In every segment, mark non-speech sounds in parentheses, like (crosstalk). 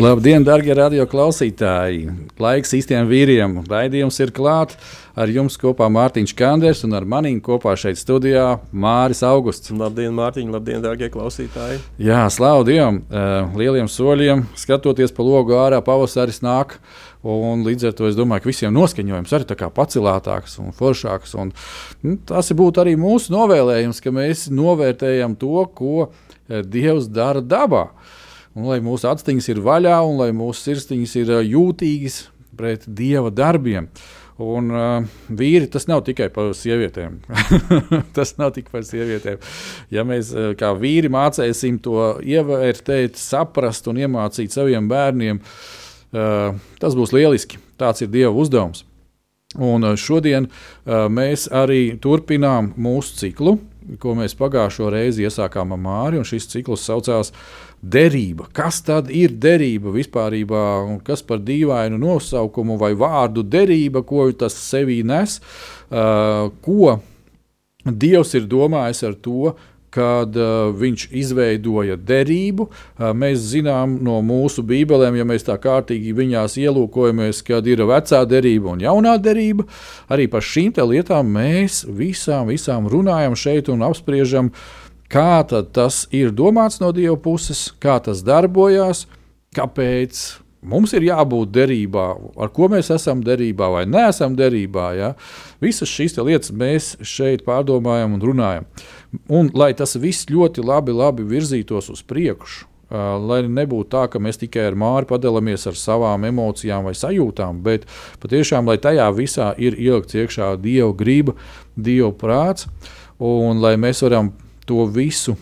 Labdien, darbie radio klausītāji! Laiks īstiem vīriem. Raidījums ir klāts. Ar jums kopā Mārtiņš Kanders un ar maniem kopā šeit studijā Māris Augusts. Labdien, Mārtiņ, labdien, darbie klausītāji! Jā, slavu Dievam! Uh, lieliem soļiem, skatoties pa logu ārā, pavasaris nāk. Un līdz ar to es domāju, ka visiem noskaņojums arī ir pacelātāks un foršāks. Un, nu, tas būtu arī mūsu novēlējums, ka mēs novērtējam to, ko Dievs dara dabā. Un, lai mūsu aciņas ir vaļā un lai mūsu sirsniņas ir jūtīgas pret Dieva darbiem. Un uh, vīri tas nav tikai par sievietēm. (laughs) tas nav tikai par sievietēm. Ja mēs uh, kā vīri mācīsim to ievērtēt, saprast un iemācīt saviem bērniem, uh, tas būs lieliski. Tāds ir Dieva uzdevums. Un uh, šodien uh, mēs arī turpinām mūsu ciklu, ko mēs pagājušo reizi iesākām ar Māri. Šis cikls saucās derība. Kas tad ir derība vispār, un kas par dīvainu nosaukumu vai vārdu derība, ko tas sevī nes, uh, ko Dievs ir domājis ar to, kad uh, viņš izveidoja derību. Uh, mēs zinām no mūsu bībelēm, ja mēs tā kārtīgi viņās ielūkojamies, kad ir vecā derība un jaunā derība. Arī par šīm lietām mēs visām, visām runājam šeit un apspriežam. Kā tas ir domāts no Dieva puses, kā tas darbojas, kāpēc mums ir jābūt derībā, ar ko mēs esam derībā vai neesam derībā. Ja? Visas šīs lietas mēs šeit pārdomājam un runājam. Un, lai tas viss ļoti labi, labi virzītos uz priekšu. Lai nebūtu tā, ka mēs tikai ar māri padalāmies ar savām emocijām vai sajūtām, bet patiešām, lai tajā visā ir ielikts iekšā dieva griba, dieva prāts, un lai mēs varam to visu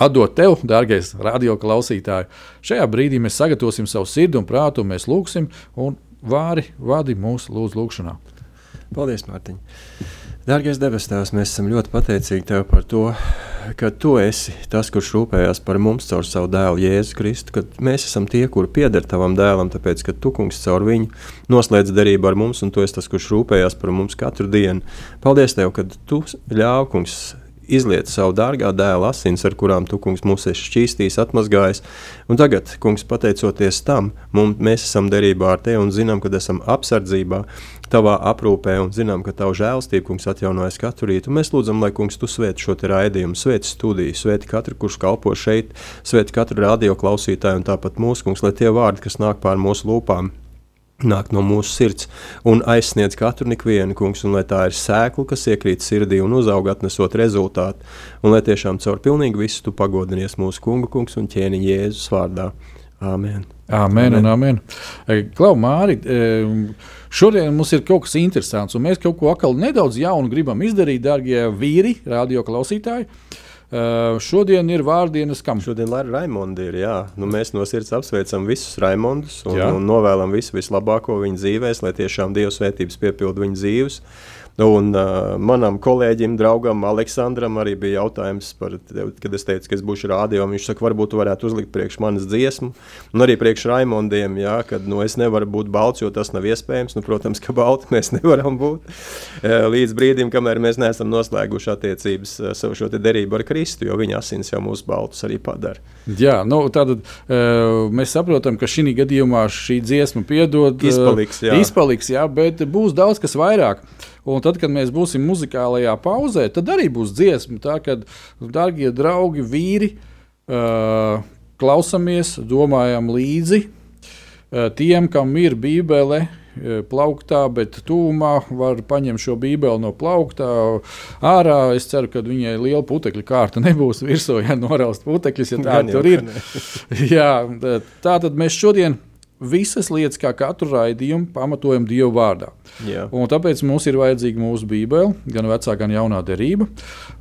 atdot tev, dārgais radioklausītāj. Šajā brīdī mēs sagatavosim savu sirdi un prātu, un mēs lūgsim, un vāri vadi mūsu lūdzu lūgšanā. Paldies, Mārtiņ! Dārgais debes Tēvs, mēs esam ļoti pateicīgi Tev par to, ka Tu esi tas, kurš rūpējās par mums caur savu dēlu Jēzu Kristu, ka mēs esam tie, kuri pieder Tavam dēlam, tāpēc, ka Tu, kungs, caur viņu noslēdz derību ar mums, un Tu esi tas, kurš rūpējās par mums katru dienu. Paldies Tev, ka Tu ļāvi, kungs, izliet savu dārgā dēla asins, ar kurām tu, kungs, mūs esi šķīstījis, atmazgājis. Un tagad, kungs, pateicoties tam, mums, mēs esam derībā ar tevi un zinām, ka esam apsardzībā, tavā aprūpē un zinām, ka tava žēlstība, kungs, atjaunojas katru rītu. Mēs lūdzam, lai kungs tu svēti šo raidījumu, svēti studiju, svēti katru, kurš kalpo šeit, svēti katru radio klausītāju un tāpat mūsu kungs, lai tie vārdi, kas nāk pār mūsu lūpām, nāk no mūsu sirds un aizsniedz katru ikvienu, kungs, un lai tā ir sēkla, kas iekrīt sirdī un uzaug atnesot rezultātu, un lai tiešām caur pilnīgi visu tu pagodinies mūsu kungu, kungs un ķēniņa Jēzus vārdā. Āmen. Amen, amen. amen. Klau, Māri, šodien mums ir kaut kas interesants, un mēs kaut ko atkal nedaudz jaunu gribam izdarīt, darbie vīri, radio klausītāji. Uh, šodien ir vārdienas kam? Šodien ir Raimonda. Nu, mēs no sirds apsveicam visus Raimondus un, jā. un novēlam visu vislabāko viņa dzīvēs, lai tiešām Dieva svētības piepildu viņa dzīves. Uh, Un uh, manam kolēģim, draugam, Aleksandram, arī bija jautājums, par, kad es teicu, ka es būšu rādio. Viņš saka, varbūt tu varētu uzlikt priekš manas dziesmu, un arī priekš Raimondiem, jā, kad nu, es nevaru būt balts, jo tas nav iespējams. Nu, protams, ka balti mēs (laughs) nevaram būt līdz brīdim, kamēr mēs neesam noslēguši attiecības savu šo derību ar Kristu, jo viņa asins jau mūsu baltus arī padara. Jā, nu, tātad uh, mēs saprotam, ka šī gadījumā šī dziesma piedod. Izpaliks, jā. Izpaliks, jā, bet būs daudz kas vairāk. Un tad, kad mēs būsim muzikālajā pauzē, tad arī būs dziesma. Tā kā, darbie draugi, vīri, uh, klausamies, domājam līdzi uh, tiem, kam ir bībele. Plauktā, bet tūmā var paņemt šo bībeli no plauktā ārā. Es ceru, ka viņai liela putekļa kārta nebūs virsū, ja noraust putekļus, ja tā tur ir. (laughs) Jā, tā tad mēs šodien visas lietas, kā katru raidījumu, pamatojam Dievu vārdā. Tāpēc mums ir vajadzīga mūsu Bībele, gan vecā, gan jaunā derība.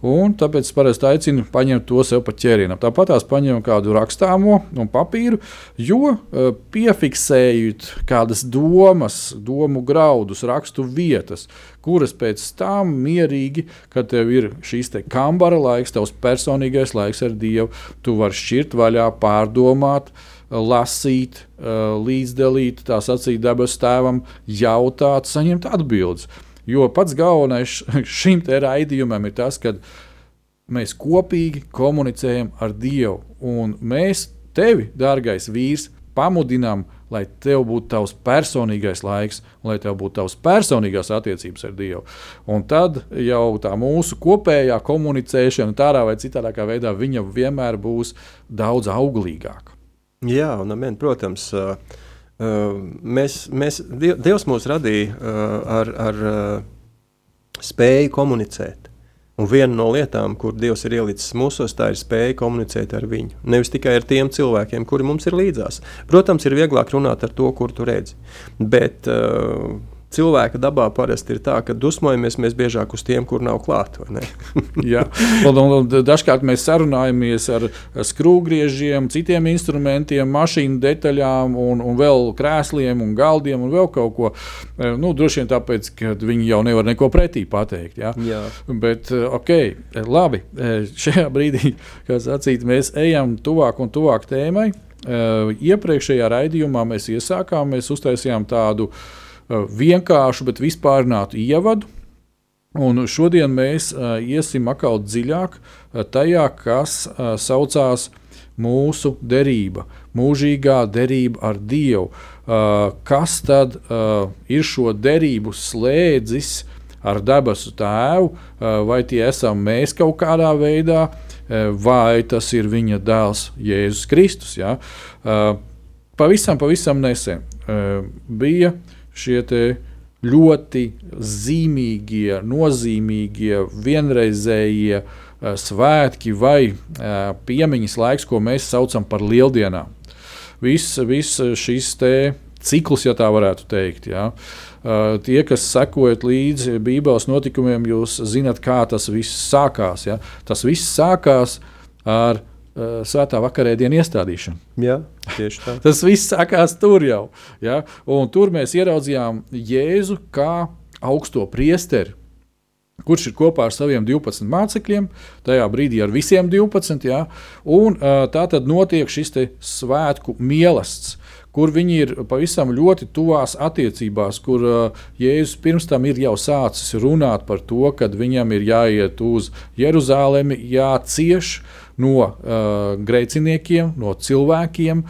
Tāpēc es parasti aicinu paņemt to sev pa ķērienam. Tāpat tās paņemam kādu rakstāmo un papīru, jo uh, piefiksējot kādas domas, domu graudus, rakstu vietas, kuras pēc tam mierīgi, kad tev ir šīs te kambara laiks, tavs personīgais laiks ar Dievu, tu vari šķirt vaļā, pārdomāt. Lasīt, līdzdalīt, tā sacīt, debesu tēvam, jautāt, saņemt atbildes. Jo pats galvenais (laughs) šim raidījumam ir tas, ka mēs kopīgi komunicējam ar Dievu. Un mēs tevi, dārgais vīrs, pamudinām, lai tev būtu tavs personīgais laiks, lai tev būtu tavs personīgās attiecības ar Dievu. Un tad jau tā mūsu kopējā komunicēšana, tādā vai citādā veidā, viņa vienmēr būs daudz auglīgāka. Jā, un amen, protams. Mēs, mēs, Dievs mūs radīja ar, ar spēju komunicēt. Un viena no lietām, kur Dievs ir ielicis mūsos, tā ir spēja komunicēt ar viņu. Nevis tikai ar tiem cilvēkiem, kuri mums ir līdzās. Protams, ir vieglāk runāt ar to, kur tu redzi. Bet, uh, cilvēka dabā parasti ir tā, ka dusmojamies mēs biežāk uz tiem, kur nav klāt. (laughs) Jā, un, un, dažkārt mēs sarunājamies ar skrūvgriežiem, citiem instrumentiem, mašīnu detaļām, un, un vēl krēsliem un galdiem un vēl kaut ko. E, nu, droši vien tāpēc, ka viņi jau nevar neko pretī pateikt. Jā. Jā. Bet, e, ok, e, labi, šajā (laughs) brīdī, kā sacīt, mēs ejam tuvāk un tuvāk tēmai. Iepriekšējā raidījumā mēs iesākām, mēs uztaisījām tādu Uh, vienkāršu, bet vispārinātu ievadu. Un šodien mēs uh, iesim atkal dziļāk uh, tajā, kas uh, saucās mūsu derība, mūžīgā derība ar Dievu. Uh, kas tad uh, ir šo derību slēdzis ar debesu Tēvu, uh, vai tie esam mēs kaut kādā veidā, uh, vai tas ir viņa dēls Jēzus Kristus. Ja? Uh, pavisam, pavisam nesen uh, bija uh, šie ļoti zīmīgie, nozīmīgie, vienreizējie uh, svētki vai uh, piemiņas laiks, ko mēs saucam par lieldienām. Viss vis šis cikls, ja tā varētu teikt. Ja. Uh, tie, kas sekojat līdzi Bībeles notikumiem, jūs zinat, kā tas viss sākās. Ja. Tas viss sākās ar uh, svētā vakarēdienu iestādīšanu. Jā, tieši tā. (laughs) Tas viss sākās tur jau. Ja? Un tur mēs ieraudzījām Jēzu kā augsto priesteri. Kurš ir kopā ar saviem 12 mācekļiem, tajā brīdī ar visiem 12. Ja? Un, uh, tā tad notiek šis svētku mielasts, kur viņi ir pavisam ļoti tuvās attiecībās, kur uh, Jēzus pirms tam ir jau sācis runāt par to, ka viņam ir jāiet uz Jeruzalemi, jācieš, uh, no uh, grēciniekiem, no cilvēkiem.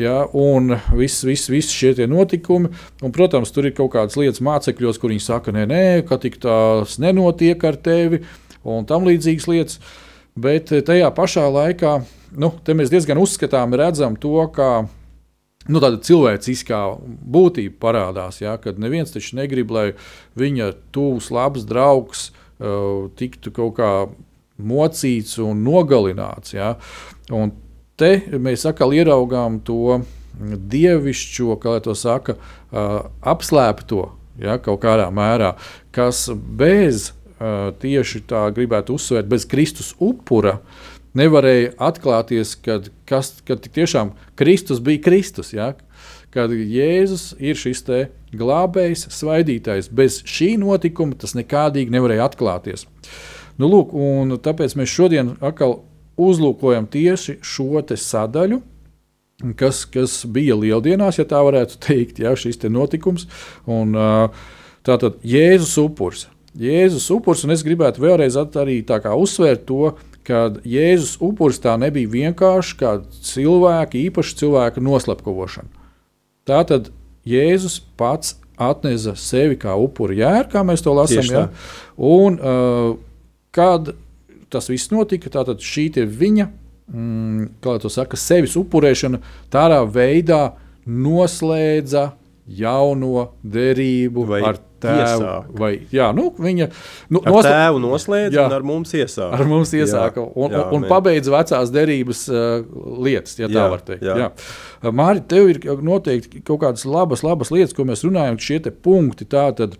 Ja, un viss vis, vis šie notikumi, un, protams, tur ir kaut kādas lietas mācekļos, kur viņi saka, nē, nē, ka tas nenotiek ar tevi, un tam līdzīgas lietas. Bet eh, tajā pašā laikā nu, mēs diezgan uzskatām, redzam to, kā nu, tāda cilvēciskā būtība parādās. Ja, kad neviens taču negrib, lai viņa tuvs, labs draugs uh, tiktu kaut kā mocīts un nogalināts. Ja? Un te mēs atkal ieraugām to dievišķo, kā to saka, apslēpto ja, kaut kādā mērā, kas bez tieši tā gribētu uzsvērt, bez Kristus upura. Nevarēja atklāties, kad, kas, kad tiešām Kristus bija Kristus. Ja? Kad Jēzus ir šis glābējs, svaidītājs. Bez šī notikuma tas nekādīgi nevarēja atklāties. Uh, Nu, lūk, tāpēc mēs šodien atkal uzlūkojam tieši šo sadaļu. Kas, kas bija lieldienās, ja tā varētu teikt, ja, šis te notikums. Un, tātad Jēzus upurs. Jēzus upurs, un es gribētu vēlreiz arī uzsvērt to, ka Jēzus upurs tā nebija vienkārši kā cilvēka, īpaši cilvēka noslepkavošana. Tā tad Jēzus pats atnesa sevi kā upuri jēru, kā mēs to lasām. Ja? Un, uh, Kad tas viss notika, tad šī viņa mm, saka, sevis upurēšana tādā veidā noslēdza jauno derību Vai ar tēvu. iesāk. Vai, jā, nu, viņa nu, Ar nosla- tēvu noslēdz Jā. un ar mums iesāk. ar mums iesāka un, jā, un, un men. pabeidza vecās derības uh, lietas, ja tā Jā, var teikt. jā. Jā. Māri, tev ir noteikti kaut kādas labas, labas lietas, ko mēs runājam, šie punkti. Tātad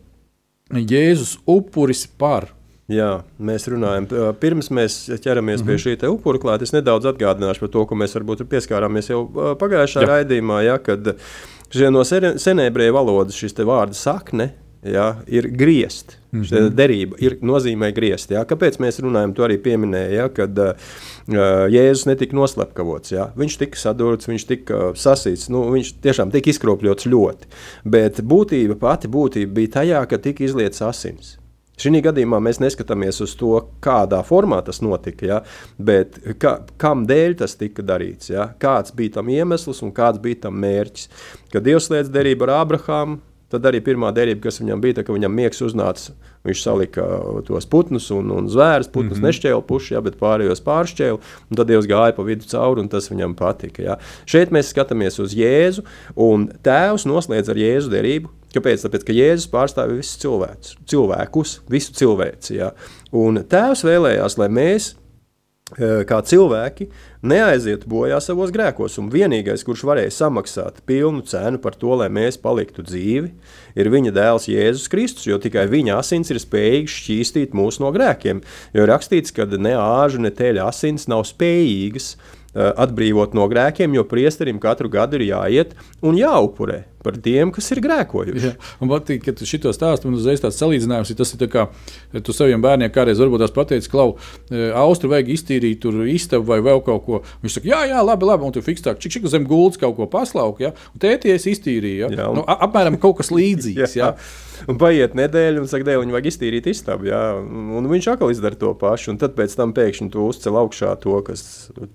Jēzus upuris par. Jā, mēs runājam. Pirms mēs ķeramies Mhm. pie šī te upura klāta, es nedaudz atgādināšu par to, ko mēs varbūt pieskārāmies jau pagājušā Jā. raidījumā, ja, kad no senēbrieju valodas šis vārds sakne. Ja, ir griezt. Mhm. Šī derība ir, nozīmē griezt. Ja. Kāpēc mēs runājam? Tu arī pieminēji, ja, kad uh, Jēzus netika noslepkavots. Ja. Viņš tika sadūrts, viņš tika sasīts. Nu, viņš tiešām tika izkropļots ļoti. Bet būtība, pati būtība bija tajā, ka tika izlietas asins. Šī gadījumā mēs neskatāmies uz to, kādā formā tas notika, ja, bet ka, kam dēļ tas tika darīts, ja, kāds bija tam iemesls un kāds bija tam mērķis. Kad Dievs slēdz derību ar Ābrahāmu, tad arī pirmā derība, kas viņam bija, tā, ka viņam miegs uznāca, viņš salika tos putnus un, un zvērus, putnus mm -hmm. nešķēla puši, ja, bet pārējos pāršķēla, un tad Dievs gāja pa vidu cauri, un tas viņam patika. Ja. Šeit mēs skatāmies uz Jēzu, un Tēvs noslēdz ar Jēzu derību, Kāpēc? Tāpēc, ka Jēzus pārstāv visus cilvēkus, cilvēkus visu cilvēci. Ja? Un Tēvs vēlējās, lai mēs, kā cilvēki, neaizietu bojā savos grēkos. Un vienīgais, kurš varēja samaksāt pilnu cenu par to, lai mēs paliktu dzīvi, ir viņa dēls Jēzus Kristus, jo tikai viņa asins ir spējīgs šķīstīt mūs no grēkiem. Jo rakstīts, ka ne āžu, ne teļa asins nav spējīgas atbrīvot no grēkiem, jo priesterim katru gadu ir jāiet un jāupurē par tiem, kas ir grēkojuši. Ja. Man patīk, ka tu šito stāstu man uzreiz tāds salīdzinājums ir. Tas ir tā kā tu saviem bērniem kādreiz varbūt tās pateici, klau, e, austru vajag iztīrīt tur istabu vai vēl kaut ko. Viņš saka, jā, jā, labi, labi, un tu fikstāk, čik, čik zem gultas kaut ko paslauk, ja, un tēties iztīrīja. Ja. Jā, un- Nu, apmēram kaut kas (laughs) līdzīgs. ja. Un paiet nedēļa, un saka, dēļ, vajag iztīrīt istabu. Jā, un viņš atkal izdara to pašu. Un tad pēc tam pēkšņi tu uzcēl augšā to, kas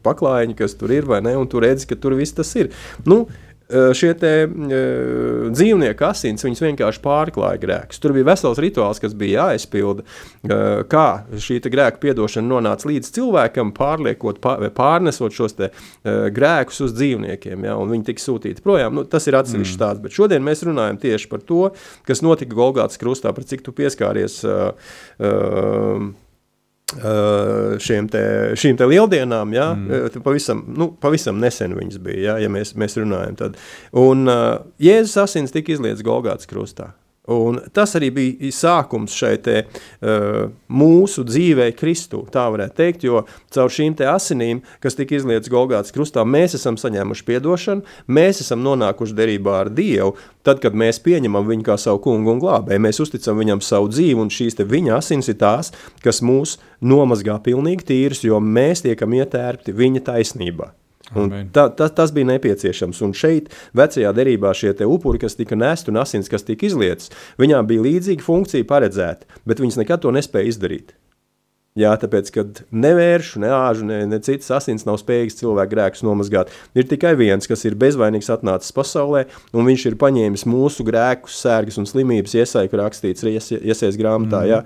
paklājiņi, kas tur ir, vai ne? Un tu redzi, ka tur viss tas ir. Nu, Šie te, uh, dzīvnieku asins vienkārši pārklāja grēkus. Tur bija vesels rituāls, kas bija jāizpilda. Uh, kā šī grēka piedošana nonāca līdz cilvēkam, pārliekot, pār, pārnesot šos te, uh, grēkus uz dzīvniekiem, ja, un viņi tika sūtīti projām. Nu, tas ir atsevišķs mm. stāsts. Bet šodien mēs runājam tieši par to, kas notika Golgātas krustā, par cik tu pieskāries. Uh, uh, te, šīm te lieldienām, ja, mm. pavisam, nu, pavisam nesen viņas bija, ja, ja mēs, mēs runājam. Tad. Un uh, Jēzus asins tika izlietas Golgātas krustā. Un tas arī bija sākums šai te, uh, mūsu dzīvei, Kristū. Tā varētu teikt, jo caur šīm asinīm, kas tika izlietas Golgātas krustā, mēs esam saņēmuši atdošanu, mēs esam nonākuši derībā ar Dievu. Tad, kad mēs pieņemam viņu kā savu kungu un glābēju, mēs uzticam viņam savu dzīvi, un šīs viņa asins ir tās, kas mūs nomazgā pilnīgi tīrus, jo mēs tiekam ietērpti viņa taisnībā. Un Amen. Ta, ta, tas bija nepieciešams. Un šeit, vecajā derībā, šie upuri, kas tika nesti un asins, kas tika izlietas, viņām bija līdzīga funkcija paredzēta, bet viņas nekad to nespēja izdarīt. Jā, tāpēc, kad nevēršu, ne āžu, ne, ne citas asins nav spējīgs cilvēku grēkus nomazgāt. Ir tikai viens, kas ir bezvainīgs atnācis pasaulē, un viņš ir paņēmis mūsu grēkus, sērgas un slimības iesaiku rakstīts iesaistīts grāmatā, mm. jā,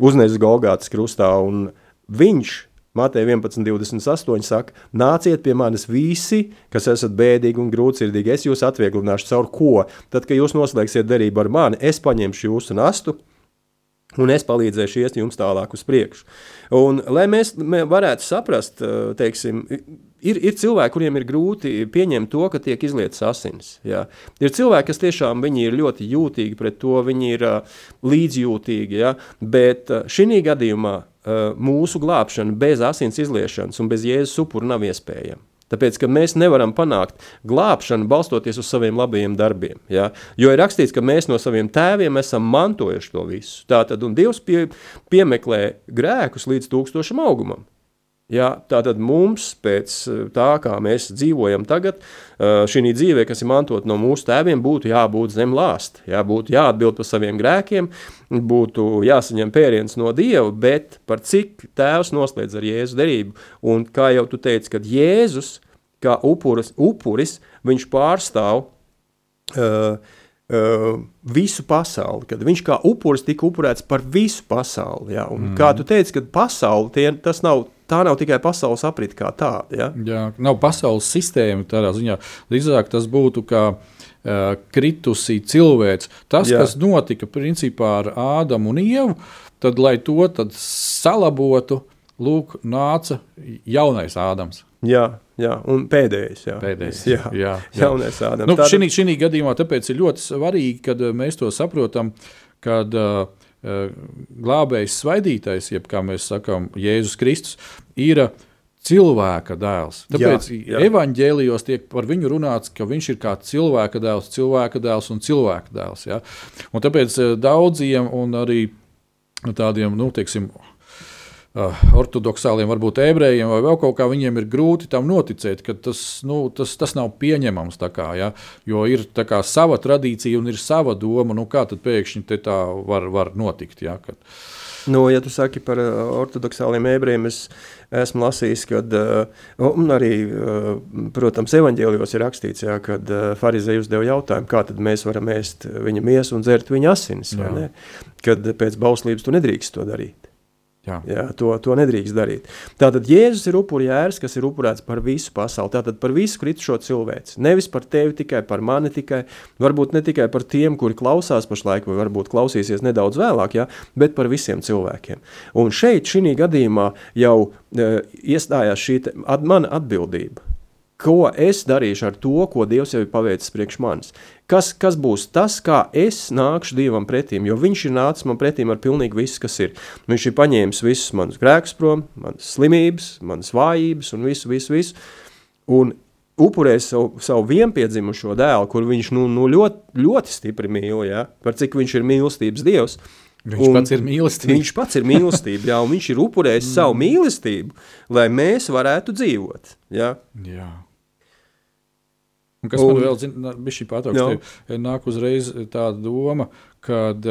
uznesis Golgātas krustā, un viņš Mateja 11,28 saka, nāciet pie manis visi, kas esat bēdīgi un grūtsirdīgi. Es jūs atvieglināšu caur ko? Tad, kad jūs noslēgsiet derību ar mani, es paņemšu jūsu nastu. Un es palīdzēšu iet jums tālāk uz priekšu. Un, lai mēs mē, varētu saprast, teiksim, ir, ir cilvēki, kuriem ir grūti pieņemt to, ka tiek izlietas asins. Jā. Ir cilvēki, kas tiešām ir ļoti jūtīgi pret to, viņi ir uh, līdzjūtīgi. Jā. Bet uh, šī gadījumā mūsu glābšana bez asins izliešanas un bez jēzus upura nav iespējama. Tāpēc, ka mēs nevaram panākt glābšanu balstoties uz saviem labajiem darbiem. Ja? Jo ir rakstīts, ka mēs no saviem tēviem esam mantojuši to visu. Tātad, un Dievs pie, piemeklē grēkus līdz tūkstošam augumam. Ja, tātad mums, pēc tā, kā mēs dzīvojam tagad, šī dzīve, kas ir mantota no mūsu tēviem, būtu jābūt zem lāsta, jā, būtu jāatbild par saviem grēkiem, būtu jāsaņem pēriens no Dieva, bet par cik tēvs noslēdz ar Jēzus derību. Un kā jau tu teici, kad Jēzus, kā upuris, upuris viņš pārstāv uh, Uh, visu pasauli, kad viņš kā upuris tika upurēts par visu pasauli. Ja? Un, mm. Kā tu teici, kad pasauli tie, tas nav tā nav tikai pasaules aprite kā tāda. Ja? Jā, nav pasaules sistēma tādā ziņā. Drīzāk tas būtu kā uh, kritusī cilvēks. Tas, Jā. kas notika principā ar Ādamu un Ievu, tad, lai to tad salabotu, lūk, nāca jaunais Ādams. Jā, jā, un pēdējais. Jā, pēdējais, jā, jā, jā. jaunais Ādams. Nu, Tāda... Šī gadījumā tāpēc ir ļoti svarīgi, kad mēs to saprotam, kad uh, glābējs svaidītais, jeb kā mēs sakām, Jēzus Kristus, ir cilvēka dēls. Tāpēc evanģēlijos tiek par viņu runāts, ka viņš ir kā cilvēka dēls, cilvēka dēls un cilvēka dēls. Ja? Un tāpēc daudziem un arī tādiem, nu, teiksim, ortodoksāliem, varbūt ebrejiem vai vēl kaut kā, viņiem ir grūti tam noticēt, ka tas, nu, tas, tas nav pieņemams. Kā, ja? Jo ir kā, sava tradīcija un ir sava doma, nu, kā tad pēkšņi tā var, var notikt. Ja? Kad, Nu, ja tu saki par uh, ortodoksāliem ebrejiem, es esmu lasījis, ka uh, arī, uh, protams, evanģēlijos ir rakstīts, jā, kad farizēji uzdeva jautājumu, kā tad mēs varam ēst viņa miesu un dzert viņa asinis. Kad pēc bauslības tu nedrīkst to darīt. Jā. Jā, to, to nedrīkst darīt. Tātad Jēzus ir upuri jērs, kas ir upurēts par visu pasauli, tātad par visu kritušo cilvēci. Nevis par tevi tikai, par mani tikai, varbūt ne tikai par tiem, kuri klausās pašlaik, vai varbūt klausīsies nedaudz vēlāk, jā, bet par visiem cilvēkiem. Un šeit, šī gadījumā, jau e, iestājās šī mana atbildība. Ko es darīšu ar to, ko Dievs jau ir paveicis priekš manis? Kas, kas būs tas, kā es nākšu Dievam pretīm? Jo Viņš ir nācis man pretīm ar pilnīgi visu, kas ir. Viņš ir paņēmis visus manus grēkus prom, manas slimības, manas vājības un visu, visu, visu. Un upurēs savu, savu vienpiedzimušo dēlu, kur viņš nu, nu ļoti, ļoti stipri mīl, ja? par cik viņš ir mīlestības Dievs. Viņš un pats ir mīlestība. Viņš pats ir mīlestība, jā, un viņš ir upurējis (laughs) savu mīlestību, lai mēs varētu dzīvot. Jā. jā. Un kas un, man vēl zina, bija šī patraukta, nāk uzreiz tāda doma, kad,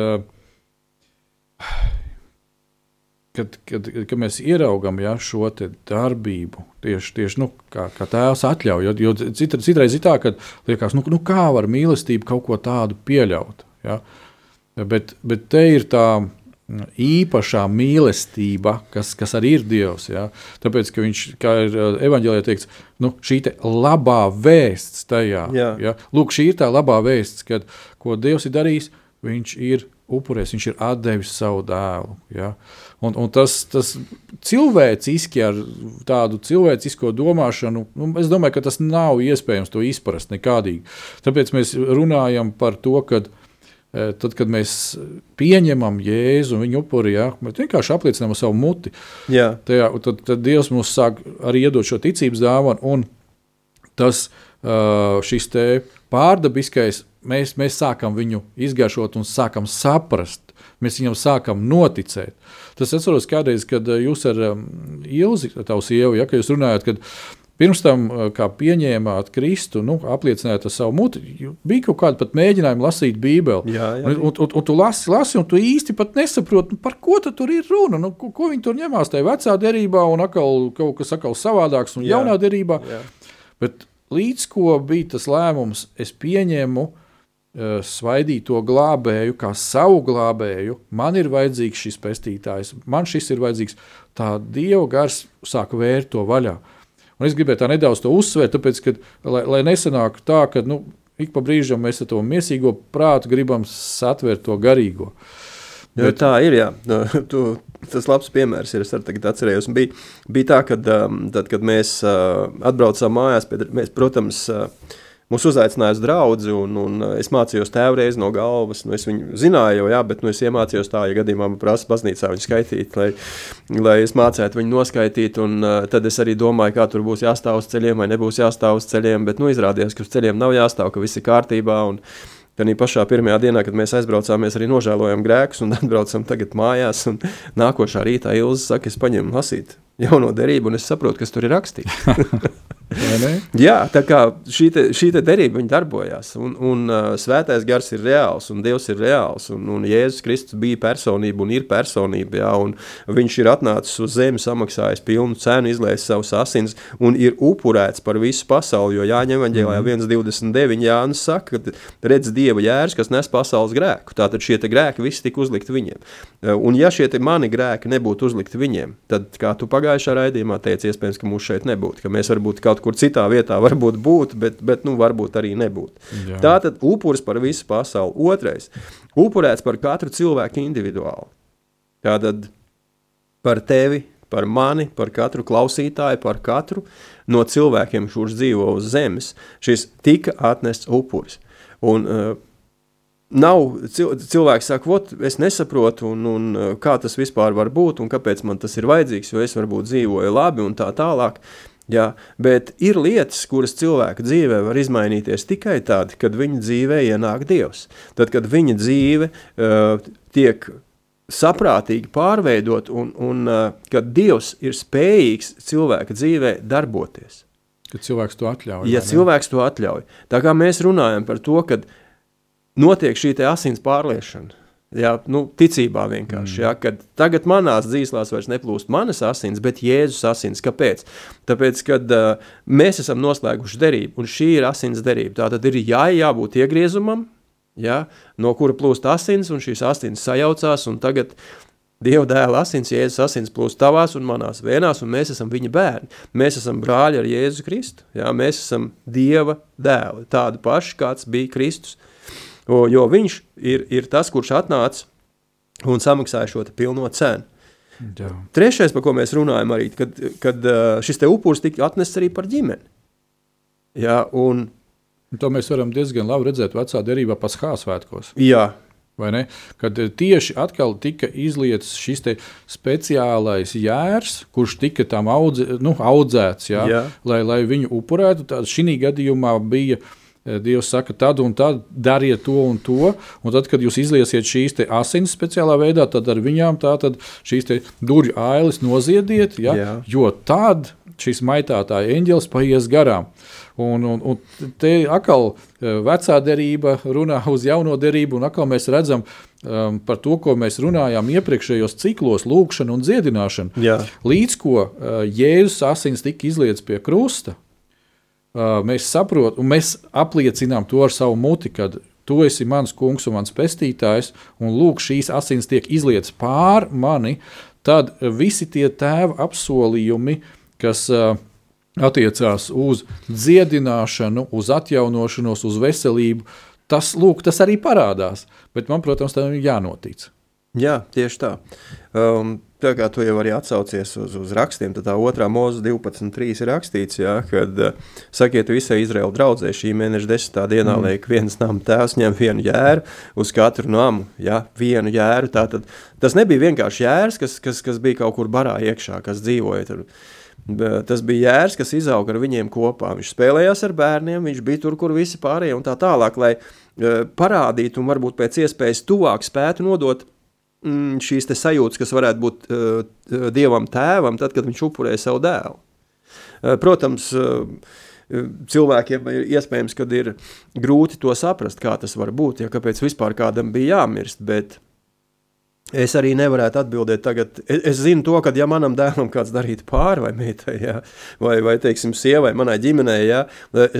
kad, kad, kad mēs ieraugam ja, šo darbību, tieši, tieši nu, kā, kā tēvs atļauj, jo, jo cit, citreiz ir tā, ka liekas, nu, nu kā var mīlestība kaut ko tādu pieļaut, ja? bet, bet te ir tā, īpašā mīlestība, kas, kas arī ir Dievs. Ja? Tāpēc, ka viņš, kā ir uh, evanģēlijā teikts, nu, šī te labā vēsts tajā. Jā. Ja? Lūk, šī ir tā labā vēsts, kad, ko Dievs ir darījis, viņš ir upurēs, viņš ir atdevis savu dēlu. Ja? Un, un tas, tas cilvēciski, ar tādu cilvēcisko domāšanu, nu, es domāju, ka tas nav iespējams to izprast nekādīgi. Tāpēc mēs runājam par to, ka Eh, tad, kad mēs pieņemam Jēzu un viņa upuri, ja, mēs vienkārši apliecinām savu muti. Jā. Tajā, tad, tad Dievs mums sāk arī iedot šo ticības dāvanu, un tas eh, šis pārdabiskais, mēs, mēs sākam viņu izgaršot un sākam saprast. Mēs viņam sākam noticēt. Tas atceros kādreiz, kad eh, jūs ar um, Ilzi, tavu sievu, ja, jūs runājat, kad Pirms tam, eh, kā pieņēmāt Kristu, nu, apliecinājāt ar savu muti, bija kaut kāda pat mēģinājuma lasīt Bībeli. Jā, jā. Un, un, un tu lasi, lasi, un tu īsti nesaproti, nu, par ko tur ir runa. Nu, ko, ko viņi tur ņemās tajā vecā derībā, un atkal kaut kas atkal savādāks un jā, jaunā derībā. Jā. Bet līdz ko bija tas lēmums, es pieņēmu uh, svaidīto glābēju kā savu glābēju. Man ir vajadzīgs šis pestītājs, man šis ir vajadzīgs. Tā Dieva gars sāk vērt to vaļā. Uh, Un es gribēju tā nedaudz to uzsvērt, tāpēc, ka, lai, lai nesanāk tā, ka nu, ik pa brīžam mēs ar to mīsīgo prātu gribam satvert to garīgo. Jo, Bet... Tā ir. Jā. (laughs) Tu, tas labs piemērs ir. Es arī atcerējos, bija, bija tā, kad, um, tad, kad mēs uh, atbraucām mājās, mēs, protams, uh, Mūs uzaicināja uz draugu, un, un es mācījos tēvreiz no galvas. Nu, es viņu zināju, jā, bet nu, es iemācījos tā, ja gadījumā man prasa baznīcā viņu skaitīt, lai, lai es mācētu viņu noskaitīt. Un, uh, tad es arī domāju, kā tur būs jāstāv uz ceļiem vai nebūs jāstāv uz ceļiem. Bet nu, izrādījās, ka uz ceļiem nav jāstāv, ka viss ir kārtībā. Un, Tad pašā pirmajā dienā, kad mēs aizbraucām, mēs arī nožēlojām grēkus un (laughs) atbraucam tagad mājās. Nākošā rītā Ilza saka, es paņemu lasīt jauno derību, un es saprotu, kas tur ir rakstīts. (laughs) Jā, tā kā šī, te, šī te derība darbojās, un, un uh, svētais gars ir reāls, un Dievs ir reāls, un, un Jēzus Kristus bija personība un ir personība, jā, un viņš ir atnācis uz zemi, samaksājis pilnu cenu, izlējis savus asins un ir upurēts par visu pasauli, jo Jāņem evaņģēlājā mm. 1.29 Jānis saka, ka redz Dieva jērs, kas nes pasaules grēku, tātad šie grēki visi tika uzlikti viņiem. Uh, un ja šie mani grēki nebūtu uzlikti viņiem, tad, kā tu pagājušā raidījumā teici, iespējams, ka mūs šeit nebūtu, ka mēs varbūt kaut kur citā vietā varbūt būtu, bet, bet nu, varbūt arī nebūtu. Jā. Tātad upuris par visu pasauli. Otrais - upurēts par katru cilvēku individuāli. Tātad par tevi, par mani, par katru klausītāju, par katru no cilvēkiem, kurš dzīvo uz zemes, šis tika atnests upuris. Un, uh, Nav cilvēks, saka, ot, es nesaprotu, un, un kā tas vispār var būt, un kāpēc man tas ir vajadzīgs, jo es varbūt dzīvoju labi un tā tālāk. Jā, bet ir lietas, kuras cilvēka dzīvē var izmainīties tikai tad, kad viņa dzīvē ienāk Dievs. Tad, kad viņa dzīve uh, tiek saprātīgi pārveidot un, un uh, kad Dievs ir spējīgs cilvēka dzīvē darboties. Kad cilvēks to atļauj. Ja cilvēks to atļauj. Tā kā mēs runājam par to, kad notiek šī asins pārliešana. Jā, nu, ticībā vienkārši. Mm. Jā, kad tagad manās dzīslās vairs neplūst manas asins, bet Jēzus asins. Kāpēc? Tāpēc, kad uh, mēs esam noslēguši derību, un šī ir asins derība, tā tad ir jā, jābūt iegriezumam, jā, no kura plūst asins, un šīs asins sajaucās, un tagad Dieva dēla asins, Jēzus asins plūst tavās un manās vēnās, un mēs esam viņa bērni. Mēs esam brāļi ar Jēzu Kristu. Jā, mēs esam Dieva dēli, tādi paši, kāds bija Kristus. O, jo viņš ir, ir tas, kurš atnāca un samaksāja šo pilno cenu. Jā. Trešais, par ko mēs runājam, arī kad, kad šis upuris tika atnests arī par ģimeni. Jā, un, to mēs varam diezgan labi redzēt vecā derībā, Paskās svētkos. Jā. Kad tieši atkal tika izlietas šis speciālais jērs, kurš tika tam audze, nu, audzēts, jā, jā. Lai, lai viņu upurētu. Tad šī gadījumā bija uh, Dievs saka, tad un tad dariet to un to. Un tad, kad jūs izliesiet šīs asins speciālā veidā, tad ar viņām šīs durvju ailes noziediet, ja? Jā. jo tad šis maitātāja eņģelis paies garām. Un, un, un te atkal eh, vecā derība runā uz jauno derību, un atkal mēs redzam um, par to, ko mēs runājām iepriekšējos ciklos, lūkšanu un dziedināšanu. Jā. Līdz ko uh, Jēzus asins tika izlietas pie krusta, mēs saprotam, un mēs apliecinām to ar savu muti, kad tu esi mans kungs un mans pestītājs, un lūk, šīs asins tiek izlietas pār mani, tad visi tie tēva apsolījumi, kas uh, attiecās uz dziedināšanu, uz atjaunošanos, uz veselību, tas, lūk, tas arī parādās. Bet man, protams, tam ir jānotic. Jā, tieši tā. Um, tā kā tu jau arī atsaucies uz, uz rakstiem, tad tā otrā mūzika 12.3 ir rakstīts, jā, kad uh, sakiet visai Izraēla draudzē šī mēneša desmitā dienā, mm. liek viens nama tēvs ņem vienu jēru uz katru namu, jā, vienu jēru. Tātad tas nebija vienkārši jērs, kas, kas, kas bija kaut kur barā iekšā, kas dzīvoja tur. Tas bija jērs, kas izauga ar viņiem kopā. Viņš spēlējās ar bērniem, viņš bija tur, kur visi pārējie un tā tālāk, lai uh, parādītu un varbūt pēc iespējas tuvāk spētu nodot mm, šīs sajūtas, kas varētu būt uh, dievam tēvam, tad, kad viņš upurēja savu dēlu. Uh, protams, uh, cilvēkiem ir iespējams, ka ir grūti to saprast, kā tas var būt, ja kāpēc vispār kādam bija jāmirst, bet es arī nevarētu atbildēt tagad. Es, es zinu to, ka ja manam dēlam kāds darītu pāri vai meitai, ja, vai, vai teiksim, sievai, manai ģimenei, ja,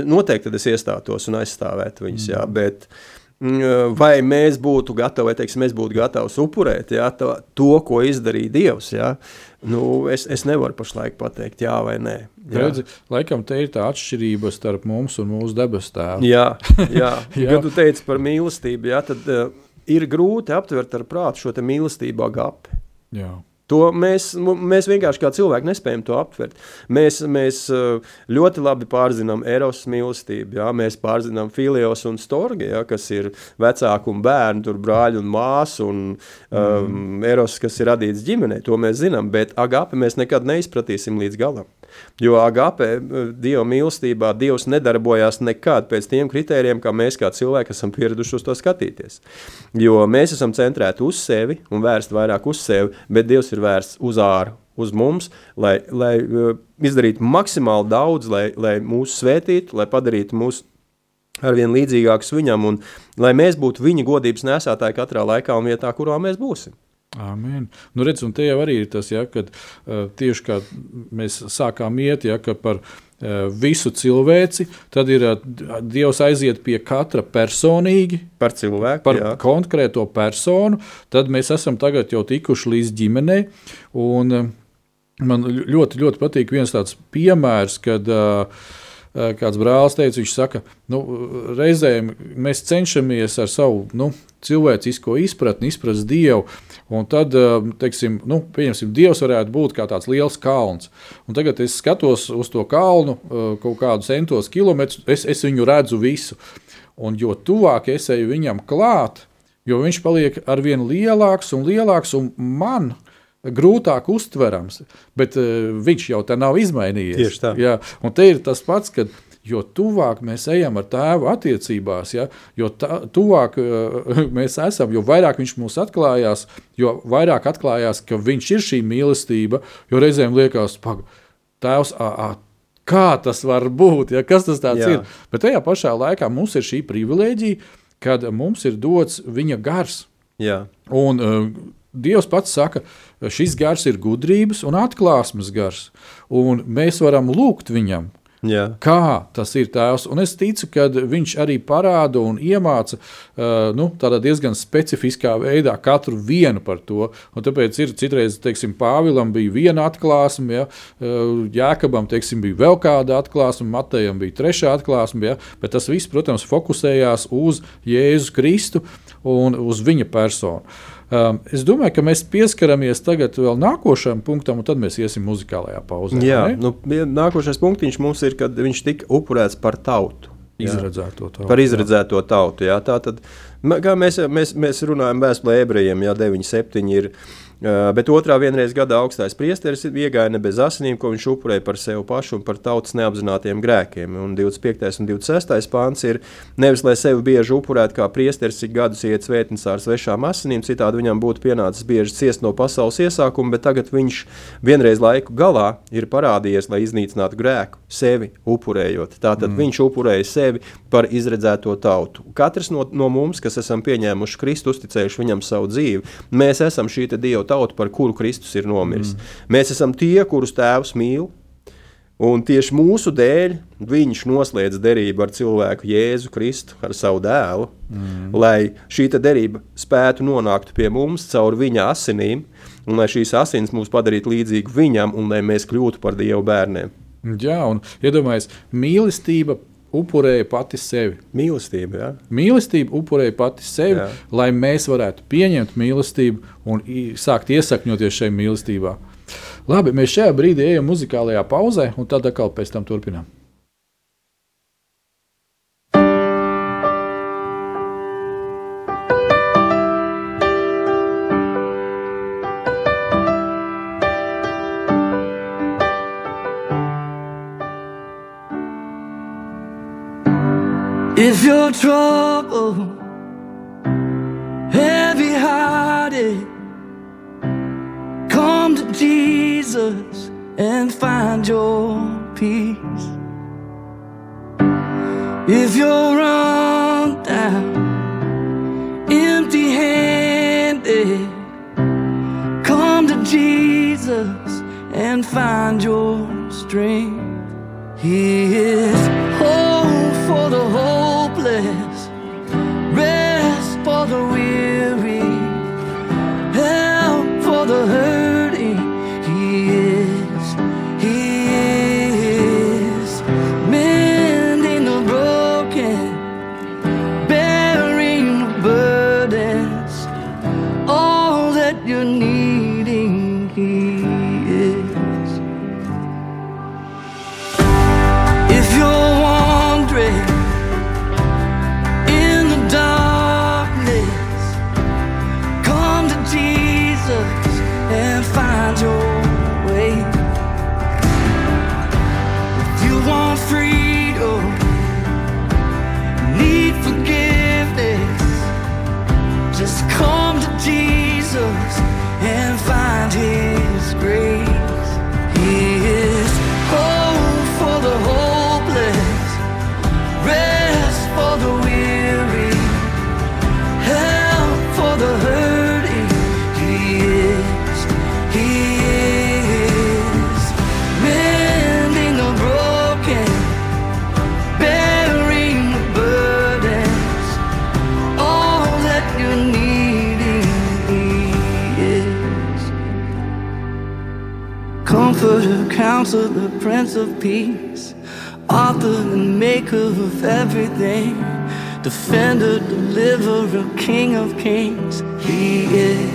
noteikti es iestātos un aizstāvētu viņus, ja, bet uh, Mm, vai mēs būtu gatavi, vai teiksim, mēs būtu gatavi upurēt ja, to, to, ko izdarīja Dievs. Ja? Nu, es, es nevaru pašlaik pateikt, jā vai nē. Jā. Redzi, laikam te ir tā atšķirība starp mums un mūsu debes tēvu. Jā, (laughs) jā. jā. kad tu teici par mīlestību, jā, tad uh, ir grūti aptvert ar prātu šo mīlestību agapi. Jā. To mēs, mēs vienkārši kā cilvēki nespējam to aptvert. Mēs, mēs eh, ļoti labi pārzinām Eiropas mīlestību, jā, mēs pārzinām Filios un Storgi, jā, kas ir vecāku un bērnu, tur brāļu un māsu, un um, mm. Eiropas, kas ir radīts ģimenei, to mēs zinām, bet agapi mēs nekad neizpratīsim līdz galam. Jo agape, Dieva mīlestībā, Dievs nedarbojās nekad pēc tiem kritērijiem, kā mēs kā cilvēki esam pieraduši uz to skatīties. Jo mēs esam centrēti uz sevi un vērsti vairāk uz sevi, bet Dievs ir vērsts uz āru, uz mums, lai, lai uh, izdarītu maksimāli daudz, lai, lai mūsu svētītu, lai padarītu mūsu arvien līdzīgākus viņam, un lai mēs būtu viņa godības nesētāji katrā laikā un vietā, kurā mēs būsim. Amen. Nu, redz, un te jau arī ir tas, ja, kad uh, tieši kā mēs sākām iet, ja, par uh, visu cilvēci, tad ir uh, Dievs aiziet pie katra personīgi. Par cilvēku. Par jā. konkrēto personu, tad mēs esam tagad jau tikuši līdz ģimenei. Un, man ļoti, ļoti patīk viens tāds piemērs, kad uh, kāds brālis teica, viņš saka, nu, reizēm mēs cenšamies ar savu nu, cilvēcisko izpratni izprast Dievu. Un tad, teiksim, nu, pieņemsim, Dievs varētu būt kā tāds liels kalns. Un tagad es skatos uz to kalnu kaut kādus centos kilometrus, es, es viņu redzu visu. Un jo tuvāk es eju viņam klāt, jo viņš paliek ar vien lielāks un lielāks, un man grūtāk uztverams, bet uh, viņš jau tā nav izmainījies. Tieši tā. Jā, un te ir tas pats, kad jo tuvāk mēs ejam ar tēvu attiecībās, ja, jo tā, tuvāk uh, (laughs) mēs esam, jo vairāk viņš mums atklājās, jo vairāk atklājās, ka viņš ir šī mīlestība, jo reizēm liekas, pag, tēvs, a, a, kā tas var būt, ja, kas tas tāds Jā. ir. Bet tajā pašā laikā mums ir šī privilēģija, kad mums ir dots viņa gars. Jā. Un, uh, Dievs pats saka, šis gars ir gudrības un atklāsmes gars, un mēs varam lūgt viņam, Jā. kā tas ir tēvs. Un es ticu, ka viņš arī parāda un iemāca uh, nu, tādā diezgan specifiskā veidā katru vienu par to. Un tāpēc ir citreiz, teiksim, Pāvilam bija viena atklāsme, ja, uh, Jēkabam teiksim, bija vēl kāda atklāsme, Matejam bija trešā atklāsme, ja, bet tas viss, protams, fokusējās uz Jēzu Kristu un uz viņa personu. Um, es domāju, ka mēs pieskaramies tagad vēl nākošajam punktam, un tad mēs iesim muzikālajā pauzē. Jā. Nu, nākošais punktiņš mums ir, kad viņš tika upurēts par tautu. Jā. Izredzēto tautu. Par izredzēto tautu. Jā. Tā tad, kā mēs, mēs, mēs runājam vēstulē ebrejiem, jā, 9, 7 ir. Uh, bet otrā vienreiz gadā augstais priesteris iegāja ne bez asinīm, ko viņš upurēja par sevi pašu un par tautas neapzinātiem grēkiem. Un 25. un 26. pāns ir nevis, lai sevi bieži upurētu kā priesteris, cik gadus iet svētnīcā ar svešām asinīm, citādi viņam būtu pienācis bieži ciest no pasaules iesākuma, bet tagad viņš vienreiz laiku galā ir parādījies, lai iznīcinātu grēku, sevi upurējot. Tātad mm. viņš upurēja sevi par izredzēto tautu. Katrs no, no mums, kas esam pieņēmuši Kristu, uzticējuši viņam savu dzīvi, mēs esam šī Dieva tauta, par kuru Kristus ir nomiris. Mm. Mēs esam tie, kurus Tēvs mīl. Un tieši mūsu dēļ viņš noslēdz derību ar cilvēku Jēzu Kristu, ar savu dēlu, mm. lai šī derība spētu nonākt pie mums caur viņa asinīm, un lai šīs asins mūs padarītu līdzīgu viņam, un lai mēs kļūtu par Dieva bērniem. Jā, un iedomājieties, mīlestība upurēja pati sevi. Mīlestība, jā. Mīlestība upurēja pati sevi, Jā. Lai mēs varētu pieņemt mīlestību un sākt iesakņoties šajā mīlestībā. Labi, mēs šajā brīdī ejam muzikālajā pauzē, un tad atkal pēc tam turpinām. If you're troubled, heavy hearted, come to Jesus and find your peace. If you're run down, empty handed, come to Jesus and find your strength. He is hope for the hopeless, rest for the weary, counselor, Prince of Peace, author and maker of everything, defender, deliverer, King of Kings. He is,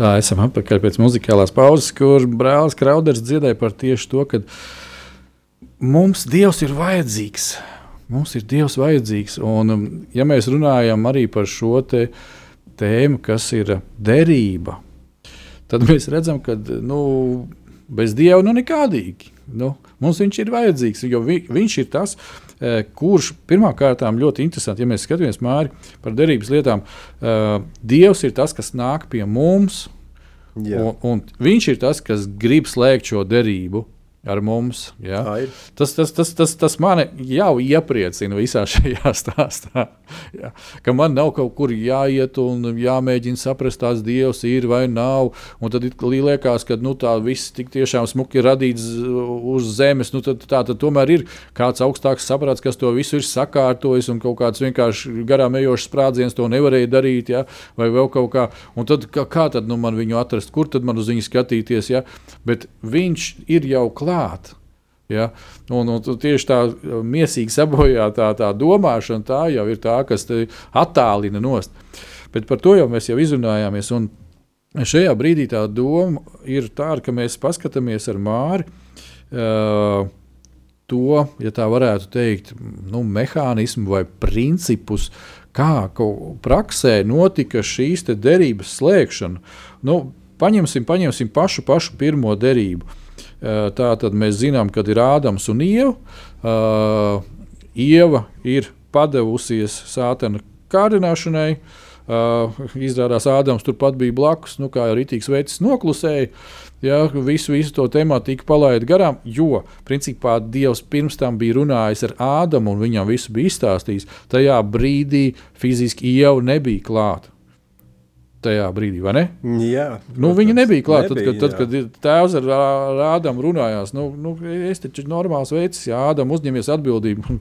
Tā esam atpakaļ pēc muzikālās pauzes, kur brālis Krauders dziedāja par tieši to, ka mums Dievs ir vajadzīgs. Mums ir Dievs vajadzīgs. Un, um, ja mēs runājam arī par šo te tēmu, kas ir derība, tad mēs redzam, ka nu, bez Dieva nu nekādīgi. Nu, mums viņš ir vajadzīgs, jo vi, viņš ir tas, eh, kurš pirmkārt ļoti interesanti, ja mēs skatāmies māri par derības lietām, eh, Dievs ir tas, kas nāk pie mums, Jā. un, un viņš ir tas, kas grib slēgt šo derību. Ar mums. Ja? Tas, tas, tas, tas, tas mani jau iepriecina visā šajā (laughs) stāstā. Ja? Ka man nav kaut kur jāiet un jāmēģina saprast, kāds dievs ir vai nav. Un tad liekas, ka nu, tā viss tik tiešām smuki ir radīts uz zemes. Nu, tad, tā tad tomēr ir kāds augstāks saprāts, kas to visu ir sakārtojis, un kaut kāds vienkārši garām ejošs sprādziens to nevarēja darīt, ja? vai vēl kaut kā. Un tad kā, kā tad nu, man viņu atrast, kur tad man uz viņu skatīties? Ja? Bet viņš ir jau klāts. Ja? Un, un tieši tā mīsīgi sabojāta tā domāšana, tā jau ir tā, kas attālina nost. Bet par to jau mēs jau izrunājāmies. Un šajā brīdī tā doma ir tāda, ka mēs paskatāmies ar Māri. Uh, To, ja tā varētu teikt, nu, mehānismu vai principus, kā praksē notika šīs derības slēgšana. Nu, paņemsim, paņemsim pašu, pašu pirmo derību. Uh, tā tad mēs zinām, kad ir Ādams un Ieva. Uh, Ieva ir padevusies sātena kārdināšanai. Uh, izrādās, Ādams turpat bija blakus, nu, kā jau rītīgs veids noklusēja. Ja, visu, visu to tematiku palaida garām, jo principā Dievs pirms tam bija runājis ar Ādamu un viņam visu bija izstāstījis. Tajā brīdī fiziski jau nebija klāta. Tajā brīdī, vai ne? Jā, Nu, viņi nebija klāti. Tad, kad, tad, kad tēvs ar Ā- Ādamu runājās, nu, nu, es taču normāls veids, ja Ādams uzņemies atbildību.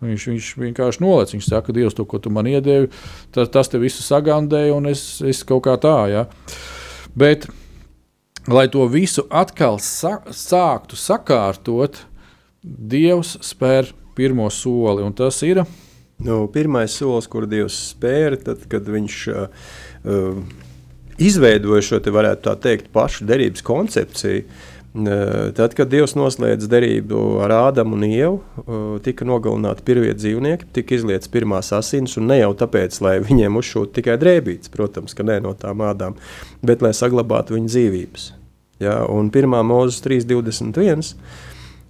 Viņš, viņš vienkārši nolaiž. Viņš saka, Dievs, to, ko tu man iedevi, tas, tas te visu sagandēja, un es, es kaut kā tā. Ja. Bet, lai to visu atkal sa sāktu sakārtot, Dievs spēr pirmo soli, un tas ir. Nu, pirmais solis, kur Dievs spēra, tad, kad viņš uh, izveidoja šo te, varētu tā teikt, pašu derības koncepciju. Uh, Tad, kad Dievs noslēdz derību ar Ādamu un Ievu, uh, tika nogalināti pirmie dzīvnieki, tika izlietas pirmās asins, un ne jau tāpēc, lai viņiem uzšūtu tikai drēbītes, protams, ka ne no tām ādām, bet lai saglabātu viņu dzīvības. Ja, un 1. mūzes 3.21.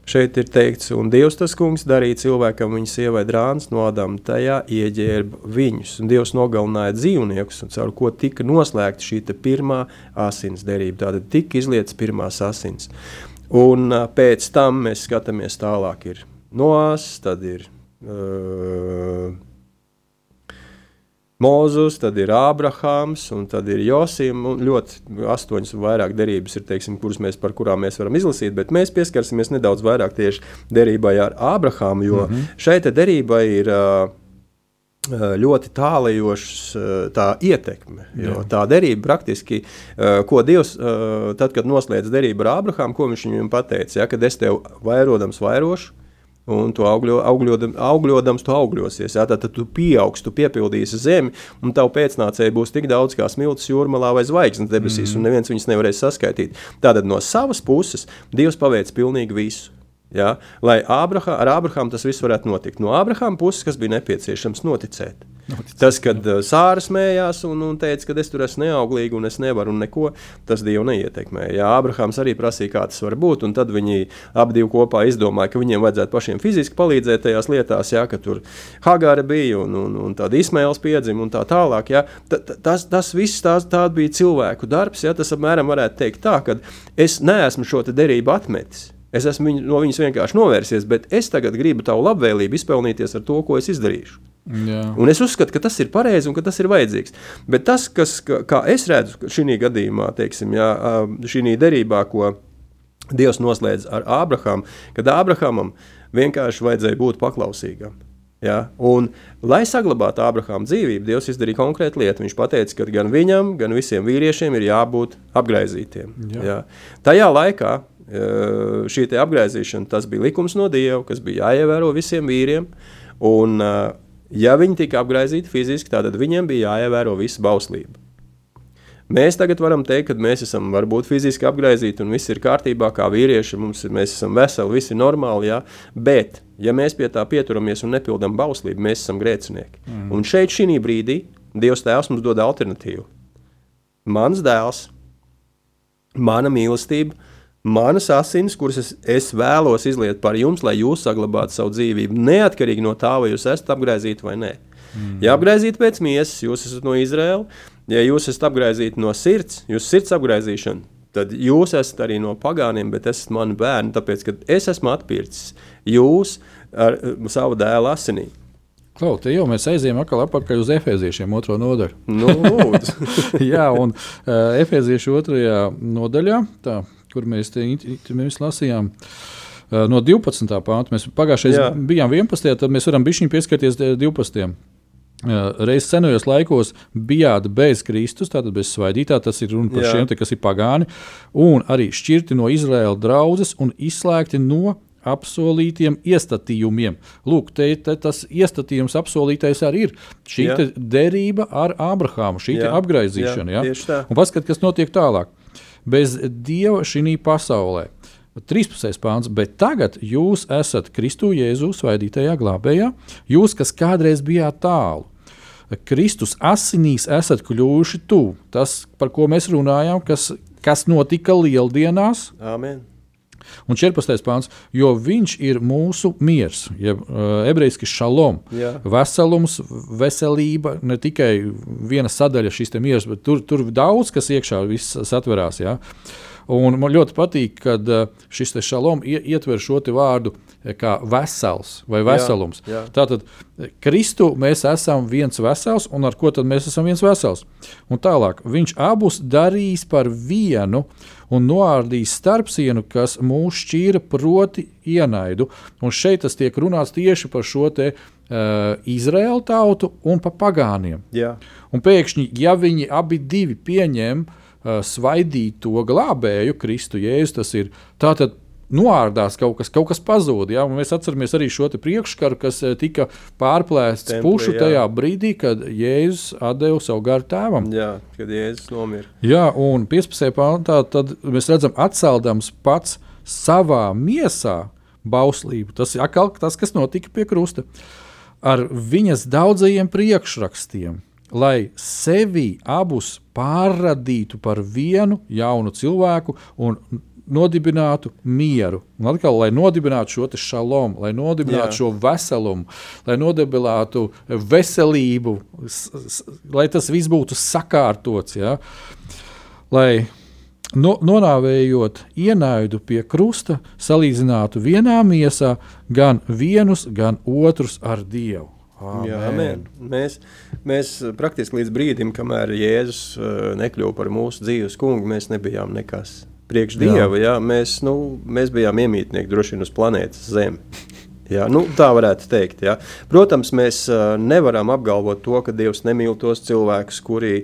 Šeit ir teikts, un Dievs tas kungs darīja cilvēkam viņa sievai drāns no Ādama, tajā ieģērba viņus. Un Dievs nogalināja dzīvniekus, un caur ko tika noslēgta šī pirmā asins derība. Tātad tika izlietas pirmās asins. Un pēc tam mēs skatāmies tālāk. Ir Noās, tad ir uh, Mozus, tad ir Ābrahāms, un tad ir Josim. Ļoti astoņas un vairāk derības ir, teiksim, kuras mēs, par kurām mēs varam izlasīt, bet mēs pieskarsimies nedaudz vairāk tieši derībai ar Ābrahāmu, jo mm -hmm. šeit derībai ir uh, ļoti tālajošs tā ietekme. Tā derība praktiski, ko Dievs, tad, kad noslēdz derību ar Ābrahāmu, ko viņš viņam pateica, ja, kad es tev vairodams vairošu, Un tu augļo, augļodam, augļodams, tu augļosies. Jā, tad, tad tu pieaugsi, tu piepildīsi zemi, un tavu pēcnācēju būs tik daudz kā smilts jūrmalā vai zvaigznes debesīs, mm. un neviens viņus nevarēs saskaitīt. Tātad no savas puses Dievs paveic pilnīgi visu. Ja? Lai Ābraha, ar Ābrahāmu tas viss varētu notikt. No Ābrahāma puses, kas bija nepieciešams noticēt. Noticēt tas, kad jā. Sāra smējās un, un teica, ka es tur esmu neauglīga un es nevaru un neko, tas Dievu neietekmēja. Jā, Ābrahāms arī prasīja, kā tas var būt, un tad viņi abi kopā izdomāja, ka viņiem vajadzētu pašiem fiziski palīdzēt tajās lietās, jā, ka tur Hagāra bija un, un, un tāda Ismails piedzima un tā tālāk. Jā. Ta, tas, tas viss tās, tā bija cilvēku darbs, jā, tas apmēram varētu teikt tā, ka es neesmu šo derību atmetis. Es esmu viņu, no viņas vienkārši novērsies, bet es tagad gribu tavu labvēlību izpelnīties ar to, ko es izdarīšu. Jā. Un es uzskatu, ka tas ir pareizi un ka tas ir vajadzīgs. Bet tas, kas, kā es redzu šī gadījumā, teiksim, jā, šī derībā, ko Dievs noslēdz ar Ābrahāmu, kad Ābrahamam vienkārši vajadzēja būt paklausīgam. Ja? Un, lai saglabātu Ābrahāma dzīvību, Dievs izdarīja konkrētu lietu. Viņš teica, ka gan viņam, gan visiem vīriešiem ir jābūt apgaizītiem. Jā. Ja? Tajā laikā šī apgaizīšana, tas bija likums no Dieva, kas bija jāievēro visiem vīriem. Un, ja viņi tika apgaizīti fiziski, tad viņiem bija jāievēro visa bauslība. Mēs tagad varam teikt, ka mēs esam varbūt fiziski apgaizīti un viss ir kārtībā, kā vīrieši. Mums, mēs esam veseli, viss ir normāli. Jā, bet, ja mēs pie tā pieturamies un nepildām bauslību, mēs esam grēcinieki. Mm. Un šeit, šī brīdī, Dievs Tēvs mums dod alternatīvu. Mans dēls, mana mīlestība, manas asins, kuras es, es vēlos izliet par jums, lai jūs saglabātu savu dzīvību, neatkarīgi no tā, vai jūs esat apgaizīti vai nē. Mm. Ja apgaizīti pēc miesas, jūs esat no Izraēlas, ja jūs esat apgaizīti no sirds, jūs sirds apgaizīšana, tad jūs esat arī no pagāniem, bet esat mani bērni, tāpēc, ka es esmu atpircis jūs ar savu dēlu asinīm. Klau, te jau mēs aizējām atpakaļ uz efeziešiem, otro nodaļu. Nu, (laughs) Jā, un uh, efeziešu otrajā nodaļā, tā, kur mēs, te, mēs lasījām. Uh, no 12. pānta mēs pagājušajā gadā bijām 11. tad mēs varam pieskarties 12. Uh, Reiz senajos laikos bijāt bez Kristus, tātad bez svaidītā, tas ir runa par Jā. šiem, te, kas ir pagāni, un arī šķirti no Izraēla draudzes un izslēgti no apsolītiem iestatījumiem. Lūk, te, te tas iestatījums apsolītais arī ir šī derība ar Ābrahāmu, šī apgaizīšana. Jā, ja? Paskat, kas notiek tālāk. Bez Dieva šī pasaulē. 13. pāns, bet tagad jūs esat Kristu Jēzu svaidītajā glābējā, jūs, kas kādreiz bijāt tālu. Kristus asinīs esat kļuvuši tuvu. Tas, par ko mēs runājām, kas, kas notika lieldienās. Amen. Un 14. pāns, jo viņš ir mūsu miers, jeb uh, ebrejiski šalom, Jā. veselums, veselība, ne tikai viena sadaļa šīs miers, bet tur, tur daudz kas iekšā satverās. Ja? Un man ļoti patīk, ka uh, šis šalom ietver šo vārdu eh, kā vesels vai veselums. Jā, jā. Tātad Kristu mēs esam viens vesels, un ar ko tad mēs esam viens vesels? Un tālāk, viņš abus darīs par vienu. Uh, un noārdīs starpsienu, kas mūs šķīra, proti, ienaidu. Un šeit tas tiek runāts tieši par šo te, uh, Izraēlu tautu un pa pagāniem. Pēkšņi, ja viņi abi pieņem uh, svaidīto glābēju, Kristu Jēzu, tas ir tātad noārdās kaut kas, kaut kas pazūd. Ja? Mēs atceramies arī šo priekškaru, kas eh, tika pārplēsts Templi, pušu jā. tajā brīdī, kad Jēzus deva savu garu tēvam. Jā, kad Jēzus nomira. Jā, un 15. pāntā mēs redzam, atceldams pats savā miesā bauslību. Tas ir atkal tas, kas notika pie krusta. Ar viņas daudzajiem priekšrakstiem, lai sevi abus pārradītu par vienu jaunu cilvēku un nodibinātu mieru. Un atkal, lai nodibinātu šo šalomu, lai nodibinātu Jā. šo veselumu, lai nodibinātu veselību, lai tas viss būtu sakārtots. Ja? Lai no, nonāvējot ienaidu pie krusta, salīdzinātu vienā miesā gan vienus, gan otrus ar Dievu. Amen. Jā, amen. Mēs, mēs praktiski līdz brīdim, kamēr Jēzus uh, nekļuva par mūsu dzīves kungu, mēs nebijām nekas priekš Dieva. Jā. Jā, mēs, nu, mēs bijām iemītnieki droši vien uz planētas Zemi. Jā, nu, tā varētu teikt. Jā. Protams, mēs uh, nevaram apgalvot to, ka Dievs nemīl tos cilvēkus, kuri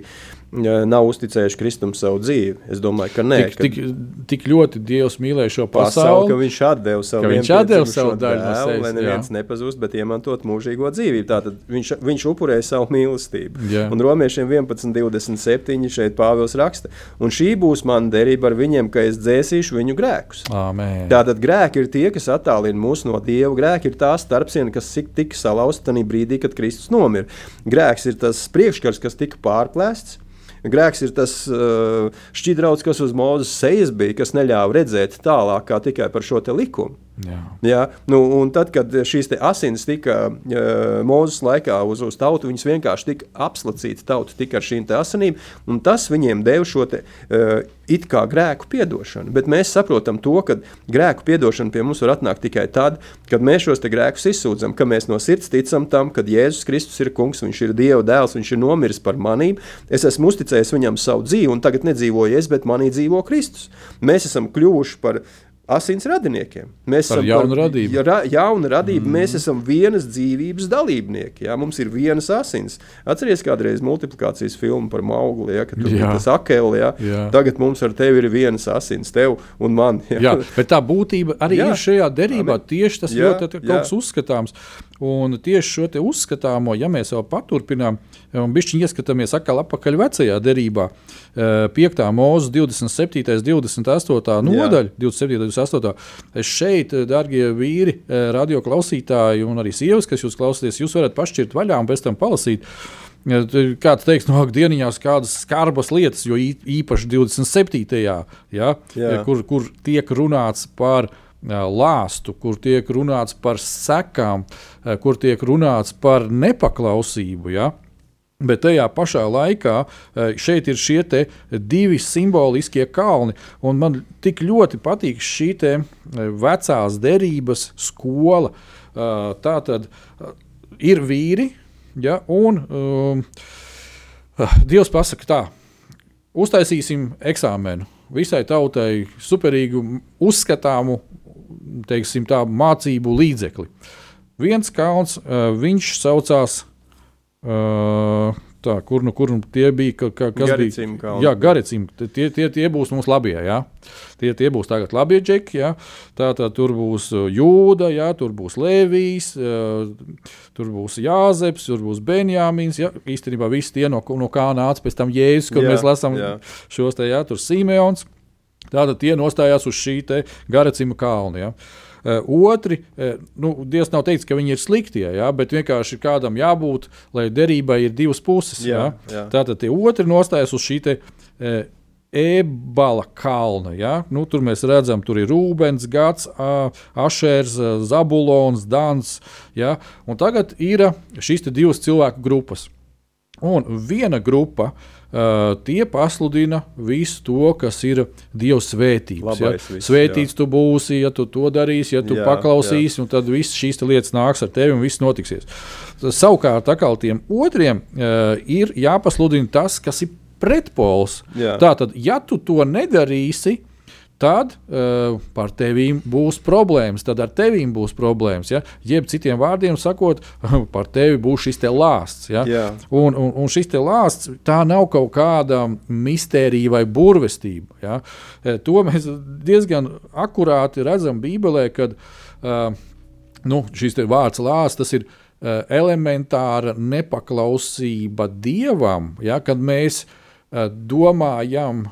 nav uzticējuši Kristum savu dzīvi. Es domāju, ka nē. Tik, tik, tik ļoti Dievs mīlēja šo pasauli, pasauli, ka viņš atdeva savu viņš atdeva savu daļu no sevis, lai neviens nepazūst, bet iemantot mūžīgo dzīvību. Tātad viņš, viņš upurēja savu mīlestību. Jā. Un romiešiem 11.27. šeit Pāvils raksta, un šī būs mana derība ar viņiem, ka es dzēsīšu viņu grēkus. Amen. Tātad grēki ir tie, kas attālina mūs no Dieva. Grēki ir tā starpsiena, kas tika salauzta tajā brīdī, kad Kristus nomira. Grēks ir tas priekškars, kas tika pārplēsts. Grēks ir tas uh, šķidrauts, kas uz Mozus sejas bija, kas neļāva redzēt tālāk kā tikai par šo likumu. Jā. Jā, nu, un tad, kad šīs asins tika uh, Mozus laikā uz, uz tautu, viņas vienkārši tika apslacīta tauta tika ar šīm asinīm, un tas viņiem deva šo te, uh, it kā grēku piedošanu. Bet mēs saprotam to, ka grēku piedošana pie mums var atnākt tikai tad, kad mēs šos grēkus izsūdzam, ka mēs no sirds ticam tam, ka Jēzus Kristus ir kungs, viņš ir Dieva dēls, viņš ir nomiris par manīm. Es esmu uzticējis viņam savu dzīvi, un tagad nedzīvoju es, bet manī dzīvo Kristus. Mēs esam kļuvuši par asins radiniekiem. Mēs par esam jaunu par radību. Ja, jauna radība. Mm. Mēs esam vienas dzīvības dalībnieki. Jā, mums ir vienas asins. Atcerieties, kādreiz multiplikācijas filmu par augli, ja, kad tur bija tas akēlis. Ja. Jā. Tagad mums ar tevi ir vienas asins, tev un man. Ja. Jā, bet tā būtība arī jā. ir šajā derībā. Tieši tas jā, ļoti kaut kas uzskatāms. Un tieši šo uzskatāmo, ja mēs vēl paturpinām, un bišķiņi ieskatāmies atkal atpakaļ vecajā derībā, 5. mūzika, 27. un 28. nodaļa, 27. un 28. Es šeit, darbie vīri, radio klausītāji un arī sievas, kas jūs klausāties, jūs varat pašķirt vaļā un pēc tam palasīt. Kāds teiks, no nu, dienas kādas skarbas lietas, jo īpaši 27. Ja, Jā. Kur, kur tiek runāts par viņa lāstu, kur tiek runāts par sekām, kur tiek runāts par nepaklausību. Ja? Bet tajā pašā laikā šeit ir šie divi simboliskie kalni. Man tik ļoti patīk šī vecās derības skola. Tā tad ir vīri, ja, un um, Dievs pasaka tā, uztaisīsim eksāmenu visai tautai superīgu, uzskatāmu teiksim, tā, mācību līdzekli. Viens kalns, uh, viņš saucās. Uh, tā, kur nu, kur nu tie bija? Ka, ka, kas Garicim bija? Kalni. Jā, garicim. Tie, tie, tie būs mums labie. Jā. Tie, tie būs tagad labie džeki. Jā. Tā, tā, tur būs Jūda, jā, tur būs Lēvijs, tur būs Jāzeps, tur būs Benjāmins. Jā. Īstenībā visi tie, no, no kā nāca pēc tam Jēzus, kur jā, mēs lasām šos te, jā, tur Simeons. Tātad tie nostājās uz šī garacima kalna. Ja. Uh, otri, uh, nu, Dievs nav teicis, ka viņi ir sliktie, ja, bet vienkārši kādam jābūt, lai derībai ir divas puses. Jā, ja. jā. Tātad tie otri nostājas uz šī te, uh, Ebala kalna. Ja? Nu, tur mēs redzam, tur ir Rūbens, Gats, Ašers, Zabulons, Dans. Ja? Un tagad ir šīs divas cilvēku grupas. Un viena grupa Uh, tie pasludina visu to, kas ir Dieva svētības. Ja? Viss, Svētīts jā. tu būsi, ja tu to darīsi, ja tu jā, paklausīsi, jā. tad viss šīs lietas nāks ar tevi un viss notiksies. Savukārt, tiem otriem uh, ir jāpasludina tas, kas ir pretpols. Jā. Tātad, ja tu to nedarīsi, tad uh, par tevīm būs problēmas, tad ar tevīm būs problēmas. Ja? Jeb citiem vārdiem sakot, (laughs) par tevi būs šis te lāsts. Ja? Jā. Un, un, un šis te lāsts tā nav kaut kāda mistērija vai burvestība. Ja? Eh, to mēs diezgan akurāti redzam Bībelē, kad uh, nu, šis vārds lāsts tas ir. Uh, elementāra nepaklausība dievam, ja, kad mēs uh, domājam,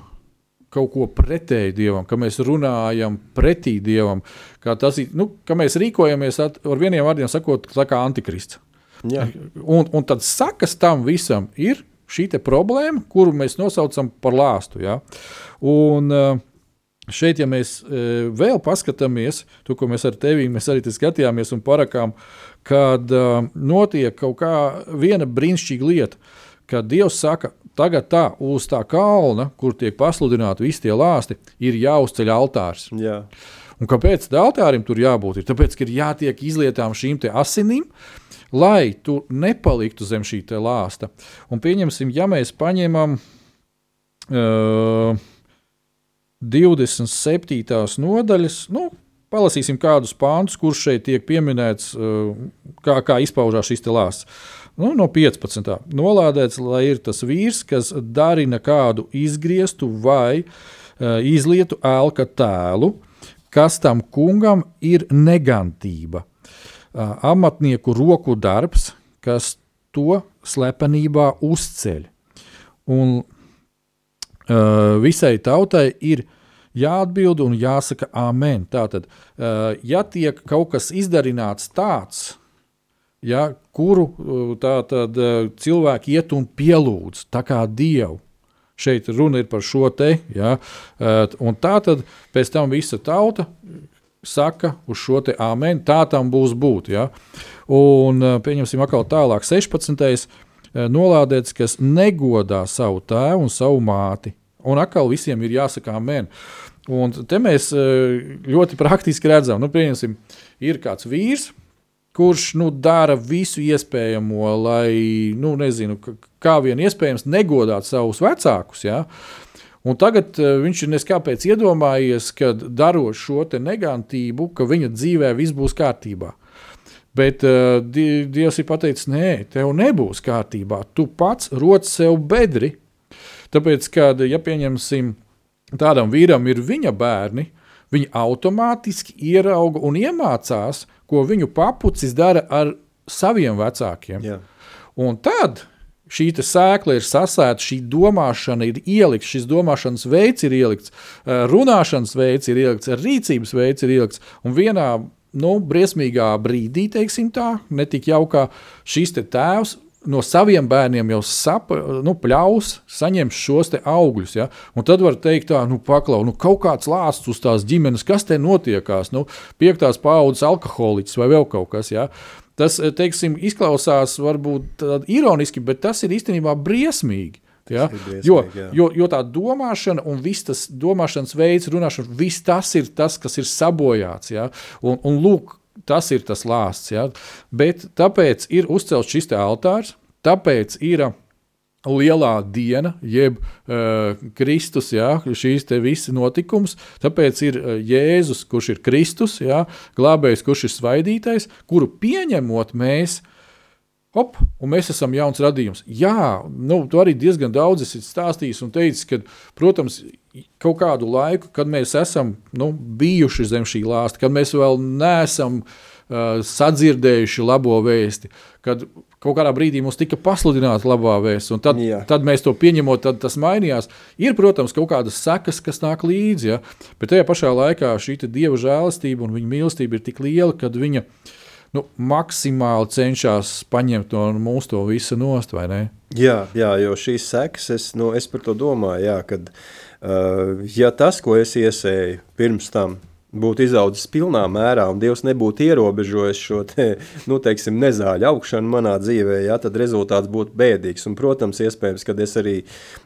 kaut ko pretēji dievam, ka mēs runājam pretī dievam, ka, ir, nu, ka mēs rīkojamies at, ar vieniem vārdiem sakot, kā antikrists. Jā. Un, un tad sakas tam visam ir šī problēma, kuru mēs nosaucam par lāstu. Ja? Un, eh, Šeit, ja mēs eh, vēl paskatāmies, to, mēs ar tevi mēs arī skatījāmies un parakām, kad uh, notiek kaut kāda brīnišķīga lieta, kad Dievs saka, Tagad tā uz tā kalna, kur tiek pasludināti visi tie lāsti, ir jāuzceļ altārs. Jā. Un kāpēc tam altārim tur jābūt? Ir tāpēc, ka ir jātiek izlietām šīm asinīm, lai tu nepaliktu zem šī lāsta. Un pieņemsim, ja mēs paņemam uh, 27. nodaļas, nu, palasīsim kādus pāntus, kurš šeit tiek pieminēts, kā, kā izpaužās šis lāsts. Nu, no 15. nolādēts, lai ir tas vīrs, kas darina kādu izgrieztu vai uh, izlietu ēlka tēlu, kas tam kungam ir negantība. Uh, amatnieku roku darbs, kas to slepenībā uzceļ. Un uh, visai tautai ir jāatbild un jāsaka amen. Tātad, uh, ja tiek kaut kas izdarīts tāds, ja, kuru uh, tātad, uh, cilvēki iet un pielūdz, kā dievu. Šeit runa ir par šo te. Ja, un tā tad pēc tam visa tauta saka uz šo te amen, tā tam būs būt. Ja. Un pieņemsim atkal tālāk 16. nolādēts, kas negodā savu tēvu un savu māti. Un atkal visiem ir jāsaka amen. Un te mēs ļoti praktiski redzam, nu, pieņemsim, ir kāds vīrs, kurš nu, dara visu iespējamo, lai, nu, nezinu, kā vien iespējams, negodātu savus vecākus. Ja? Un tagad uh, viņš ir neskāpēc iedomājies, ka darot šo negantību, ka viņa dzīvē viss būs kārtībā. Bet uh, Dievs ir pateicis, nē, tev nebūs kārtībā. Tu pats roc sev bedri. Tāpēc, kad, ja pieņemsim, tādam vīram ir viņa bērni, viņi automātiski ierauga un iemācās, ko viņu papucis dara ar saviem vecākiem. Jā. Un tad šī sēkla ir sasēta, šī domāšana ir ielikta, šis domāšanas veids ir ielikts, eh, runāšanas veids ir ielikts, rīcības veids ir ielikts. Un vienā nu, briesmīgā brīdī, teiksim tā, netik jaukā, šis te tēvs no saviem bērniem jau sapa, nu, pļaus, saņems šos augļus. Ja? Un tad var teikt, tā, nu, paklau, nu, kaut kāds lāsts uz tās ģimenes, kas te notiekās, nu, piektās paudzes alkoholiķis vai vēl kaut kas. Ja? Tas, teiksim, izklausās varbūt ironiski, bet tas ir īstenībā briesmīgi. Ja? Briesmīgi, jo, jā. jo, jo tā domāšana un viss tas domāšanas veids, runāšana, viss tas ir tas, kas ir sabojāts. Ja? Un, un lūk, tas ir tas lāsts. Ja? Bet tāpēc ir uzcelts šis altārs, tāpēc ir lielā diena, jeb uh, Kristus, jā, šīs visas notikums. Tāpēc ir uh, Jēzus, kurš ir Kristus, jā, glābējs, kurš ir svaidītais, kuru pieņemot mēs. Hop, un mēs esam jauns radījums. Jā, nu, tu arī diezgan daudz esi stāstījis un teicis, ka, protams, kaut kādu laiku, kad mēs esam nu, bijuši zem šī lāsta, kad mēs vēl neesam uh, sadzirdējuši labo vēsti, kad kaut kādā brīdī mums tika pasludināta labā vēsts, un tad, Jā. tad mēs to pieņemot, tad tas mainījās. Ir, protams, kaut kādas sekas, kas nāk līdzi, ja? bet tajā pašā laikā šī dieva žēlastība un viņa mīlestība ir tik liela, ka viņa nu, maksimāli cenšas paņemt no mūsu to visu nost? Jā, jā jo šīs sekas, es, nu, es par to domāju, jā, kad Uh, ja tas, ko es iesēju pirms tam, būtu izaudzis pilnā mērā, un Dievs nebūtu ierobežojis šo te, nu, teiksim, nezāļu augšanu manā dzīvē, ja, tad rezultāts būtu bēdīgs. Un, protams, iespējams, ka es arī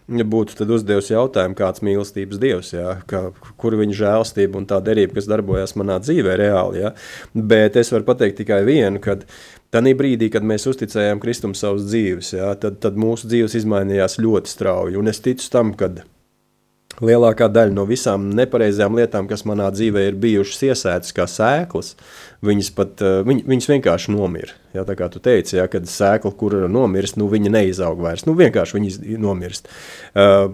būtu uzdevis jautājumu, kāds mīlestības Dievs, ja, ka, kur viņa žēlstība un tā derība, kas darbojas manā dzīvē reāli. Ja. Bet es varu pateikt tikai vienu, kad Tanī brīdī, kad mēs uzticējām Kristum savas dzīves, ja, tad, tad mūsu dzīves izmainījās ļoti strauji. Un es ticu tam, ka Lielākā daļa no visām nepareizajām lietām, kas manā dzīvē ir bijušas iesētas kā sēklas, viņas, pat, eh, viņ, viņas vienkārši nomira. Jā, tā kā tu teici, jā, kad sēkla, kur nomirst, nu, viņa neizaug vairs. Nu, vienkārši viņa nomirst. Uh,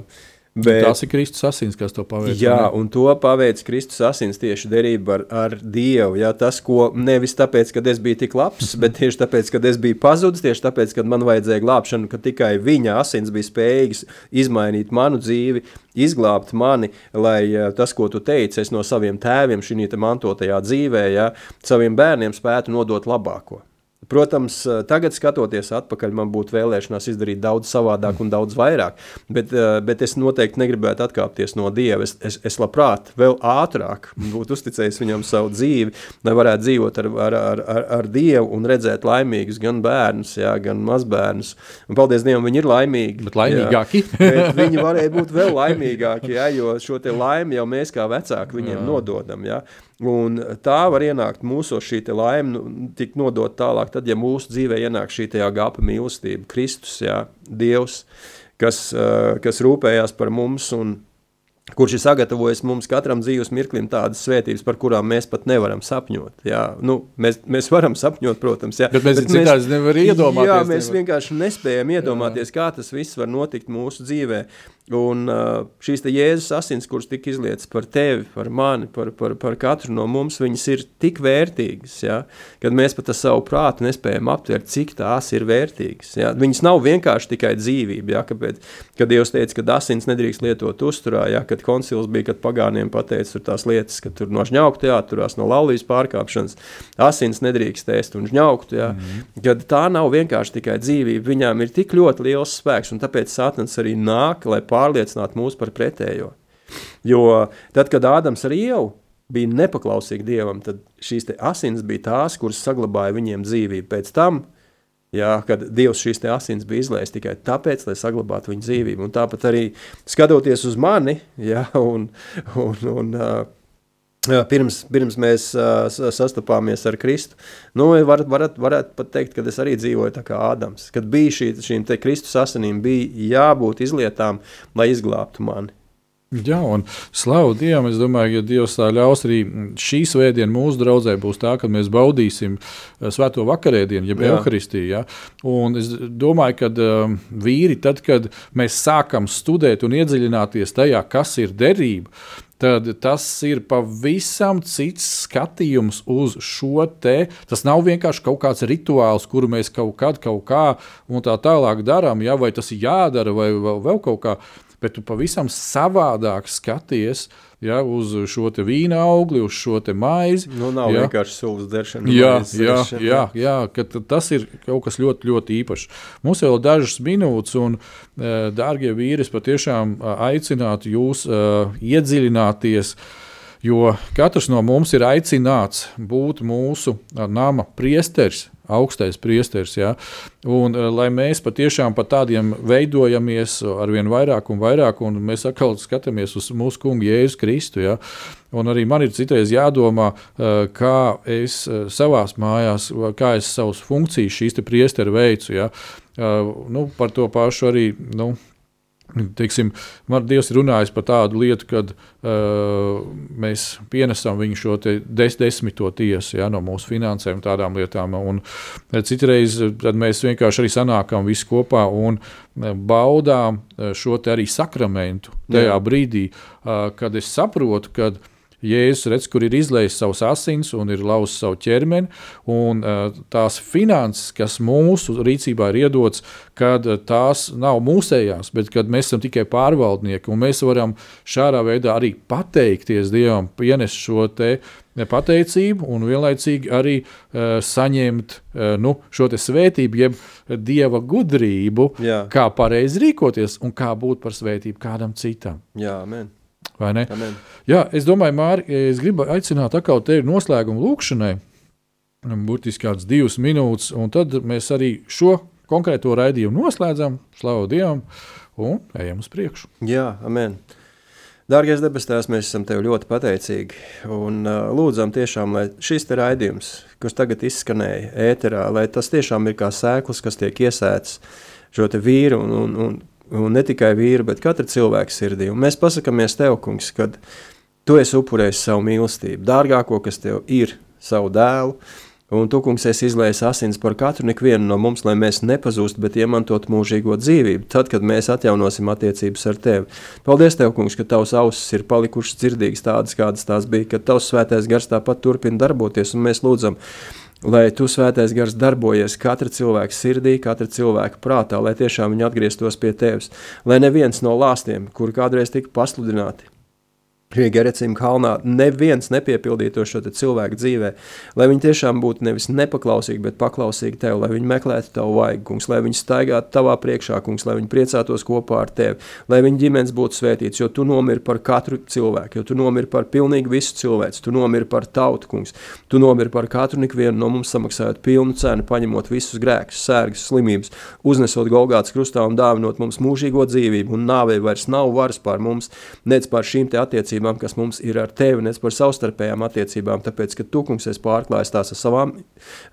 Bet, tas ir Kristus asins, kas to paveic. Jā, un to paveic Kristus asins tieši derība ar, ar Dievu. Jā, tas, ko nevis tāpēc, ka es biju tik labs, (laughs) bet tieši tāpēc, ka es biju pazudis, tieši tāpēc, ka man vajadzēja glābšanu, ka tikai viņa asins bija spējīgs izmainīt manu dzīvi, izglābt mani, lai tas, ko tu teici, es no saviem tēviem šī mantotajā dzīvē, jā, saviem bērniem spētu nodot labāko. Protams, eh, tagad skatoties atpakaļ, man būtu vēlēšanās izdarīt daudz savādāk un daudz vairāk, bet, eh, bet es noteikti negribētu atkāpties no Dieva. Es, es, es labprāt vēl ātrāk būtu uzticējis viņam savu dzīvi, lai varētu dzīvot ar, ar, ar, ar, ar Dievu un redzēt laimīgus gan bērnus, jā, gan mazbērnus. Un, paldies Dievam, viņi ir laimīgi. Bet laimīgāki. jā, bet viņi varēja būt vēl laimīgāki, jā, jo šo laimi jau mēs kā vecāki viņiem jā. nododam. Jā. Un tā var ienākt mūsu šī laime, nu, tik nodot tālāk, tad, ja mūsu dzīvē ienāk šī gāpa mīlestība, Kristus, jā, Dievs, kas, uh, kas rūpējās par mums un kurš ir sagatavojis mums katram dzīves mirklim tādas svētības, par kurām mēs pat nevaram sapņot. Jā, nu, mēs, mēs varam sapņot, protams, jā, Bet mēs citādi nevaram iedomāties, Jā, mēs nevar. vienkārši nespējam iedomāties, jā. kā tas viss var notikt mūsu dzīvē. Un šīs Jēzus asins, kuras tika izlietas par tevi, par mani, par, par, par katru no mums, viņas ir tik vērtīgas, ja? kad mēs pat ar savu prātu nespējam aptvert, cik tās ir vērtīgas. Ja? Viņas nav vienkārši tikai dzīvība, ja? Kāpēc, kad Dievs teica, ka asins nedrīkst lietot uzturā, ja? kad koncils bija, kad pagāniem pateica tur tās lietas, ka tur no žņaukta jāturās, no laulības pārkāpšanas, asins nedrīkst ēst un žņaukt, ja? mm -hmm. kad tā nav vienkārši tikai dzīvība, viņām ir tik ļoti liels spēks, un tāpēc Sātans arī nāk, lai pārliecināt mūs par pretējo. Jo tad, kad Ādams ar Ievu bija nepaklausīgi Dievam, tad šīs asins bija tās, kuras saglabāja viņiem dzīvību. Pēc tam, jā, kad Dievs šīs asins bija izlaists tikai tāpēc, lai saglabātu viņu dzīvību. Un tāpat arī skatoties uz mani, jā, un, un, un uh, Pirms, pirms mēs uh, sastapāmies ar Kristu, nu, varat, varat, varētu pat teikt, ka es arī dzīvoju tā kā Ādams. Kad bija šī, šīm Kristus asinīm, bija jābūt izlietām, lai izglābtu mani. Jā, un slavu Dievam. Es domāju, ka Dievs tā ļaus arī šī svētdiena mūsu draudzē būs tā, ka mēs baudīsim svēto vakarēdienu, jeb evaharistiju. Ja? Un es domāju, ka um, vīri, tad, kad mēs sākam studēt un iedziļināties tajā, kas ir derība, tad tas ir pavisam cits skatījums uz šo te. Tas nav vienkārši kaut kāds rituāls, kuru mēs kaut kad, kaut kā un tā tālāk darām, ja? vai tas ir jādara, vai vēl, vēl kaut kā bet tu pavisam savādāk skaties ja, uz šo vīna augli, uz šo maizi. Nu, nav ja. vienkārši sūkļu dzeršana. Jā, jā, jā, jā ka tas ir kaut kas ļoti, ļoti īpašs. Mums vēl ir dažas minūtes, un, dārgie vīri, es patiešām aicinātu jūs uh, iedziļināties. Jo katrs no mums ir aicināts būt mūsu nama priesteris, augstais priesteris. Ja? Un, eh, lai mēs patiešām par tādiem veidojamies ar vien vairāk un vairāk, un mēs atkal skatāmies uz mūsu kungu Jēzu Kristu. Ja? Un arī man ir citreiz jādomā, eh, kā es eh, savā mājās, kā es savus funkcijas šīs priesteru veicu. Ja? Nu, par to pašu arī nu, Teiksim, man Dievs ir runājis par tādu lietu, kad uh, mēs pienesam viņu šo des, desmito tiesu ja, no mūsu finansēm, tādām lietām. Un citreiz mēs vienkārši arī sanākam visi kopā un baudām šo arī sakramentu tajā Jā. brīdī, uh, kad es saprotu, ka Jēzus redz, kur ir izlējis savus asins un ir lausis savu ķermeni, un uh, tās finanses, kas mūsu rīcībā ir iedotas, kad uh, tās nav mūsējās, bet kad mēs esam tikai pārvaldnieki, un mēs varam šādā veidā arī pateikties Dievam, pienest šo te pateicību un vienlaicīgi arī uh, saņemt uh, nu, šo svētību, jeb dieva gudrību, Jā. kā pareizi rīkoties un kā būt par svētību kādam citam. Jā, amen. Vai ne? Amen. Jā, es domāju, Mārtiņ, es gribu aicināt atkal tevi noslēgumu lūkšanai. Burtiski kāds divas minūtes, un tad mēs arī šo konkrēto raidījumu noslēdzam, slavu Dievam, un ejam uz priekšu. Jā, amen. Dārgais debes Tēvs, mēs esam Tev ļoti pateicīgi un uh, lūdzam tiešām, lai šis te raidījums, kas tagad izskanēja ēterā, lai tas tiešām ir kā sēklis, kas tiek iesēts šo te vīru un, un, un un ne tikai vīru, bet katra cilvēka sirdī. Un mēs pasakāmies Tev, kungs, kad Tu esi upurējis savu mīlestību, dārgāko, kas Tev ir, savu dēlu, un Tu, kungs, esi izlējis asins par katru ikvienu no mums, lai mēs nepazūstu, bet iemantot mūžīgo dzīvību, tad, kad mēs atjaunosim attiecības ar Tevi. Paldies Tev, kungs, ka Tavs ausis ir palikušas dzirdīgas tādas, kādas tās bija, ka Tavs svētais gars tāpat turpina darboties, un mēs lūdzam, lai tu svētais gars darbojies katra cilvēka sirdī, katra cilvēka prātā, lai tiešām viņi atgrieztos pie tevis, lai neviens no lāstiem, kur kādreiz tika pasludināti, pie Gerecīm kalnā neviens nepiepildītu šo cilvēku dzīvē, lai viņi tiešām būtu nevis nepaklausīgi, bet paklausīgi tev, lai viņi meklētu tavu vaigu, kungs, lai viņi staigātu tavā priekšā, kungs, lai viņi priecātos kopā ar tevi, lai viņu ģimenes būtu svētīts, jo tu nomiri par katru cilvēku, jo tu nomiri par pilnīgi visu cilvēku, tu nomiri par tautu, kungs, tu nomiri par katru ikvienu no mums samaksājot pilnu cenu, paņemot visus grēkus, sērgas, slimības, uznesot Golgāts krustā un dāvinot mums mūžīgo dzīvību, un nāvei vairs nav varas pār mums, nec pār šīm te attiecībām attiecībām, kas mums ir ar tevi, ne par savstarpējām attiecībām, tāpēc, ka tu, kungs, esi pārklājis tās ar savām,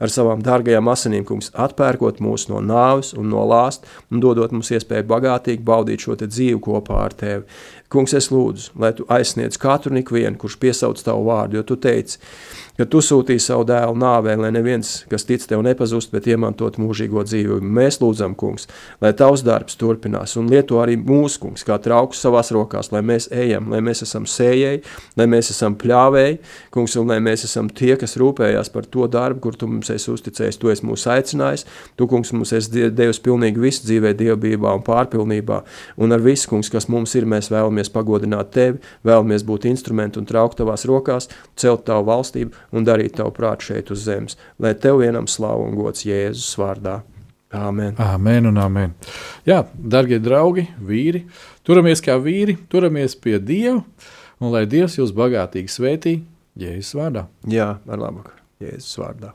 ar savām dārgajām asinīm, kungs, atpērkot mūs no nāves un no lāst un dodot mums iespēju bagātīgi baudīt šo dzīvi kopā ar tevi. Kungs, es lūdzu, lai tu aizsniedz katru ikvienu, kurš piesauc tavu vārdu, jo tu teici, ka tu sūtīji savu dēlu nāvē, lai neviens, kas tic tev, nepazust, bet iemantot mūžīgo dzīvību. Mēs lūdzam, kungs, lai tavs darbs turpinās un lieto arī mūsu kungs, kā trauks savās rokās, lai mēs ejam, lai mēs esam sējēji, lai mēs esam pļāvēji, kungs, un lai mēs esam tie, kas rūpējās par to darbu, kur tu mums esi uzticējis, tu esi mūs aicinājis, tu, kungs, mums esi devis pilnīgi visu dzīvē, dievbībā un pārpilnībā, un ar visu, kungs, kas mums ir, mēs vēlamies pagodināt tevi, vēlamies būt instrumenti un traukt tavās rokās, celt tavu valstību un darīt tavu prātu šeit uz zemes, lai tev vienam slavu un gods Jēzus vārdā. Āmen. Amen un amen. Jā, darbie draugi, vīri, turamies kā vīri, turamies pie Dieva, un lai Dievs jūs bagātīgi svētī Jēzus vārdā. Jā, ar labu Jēzus vārdā.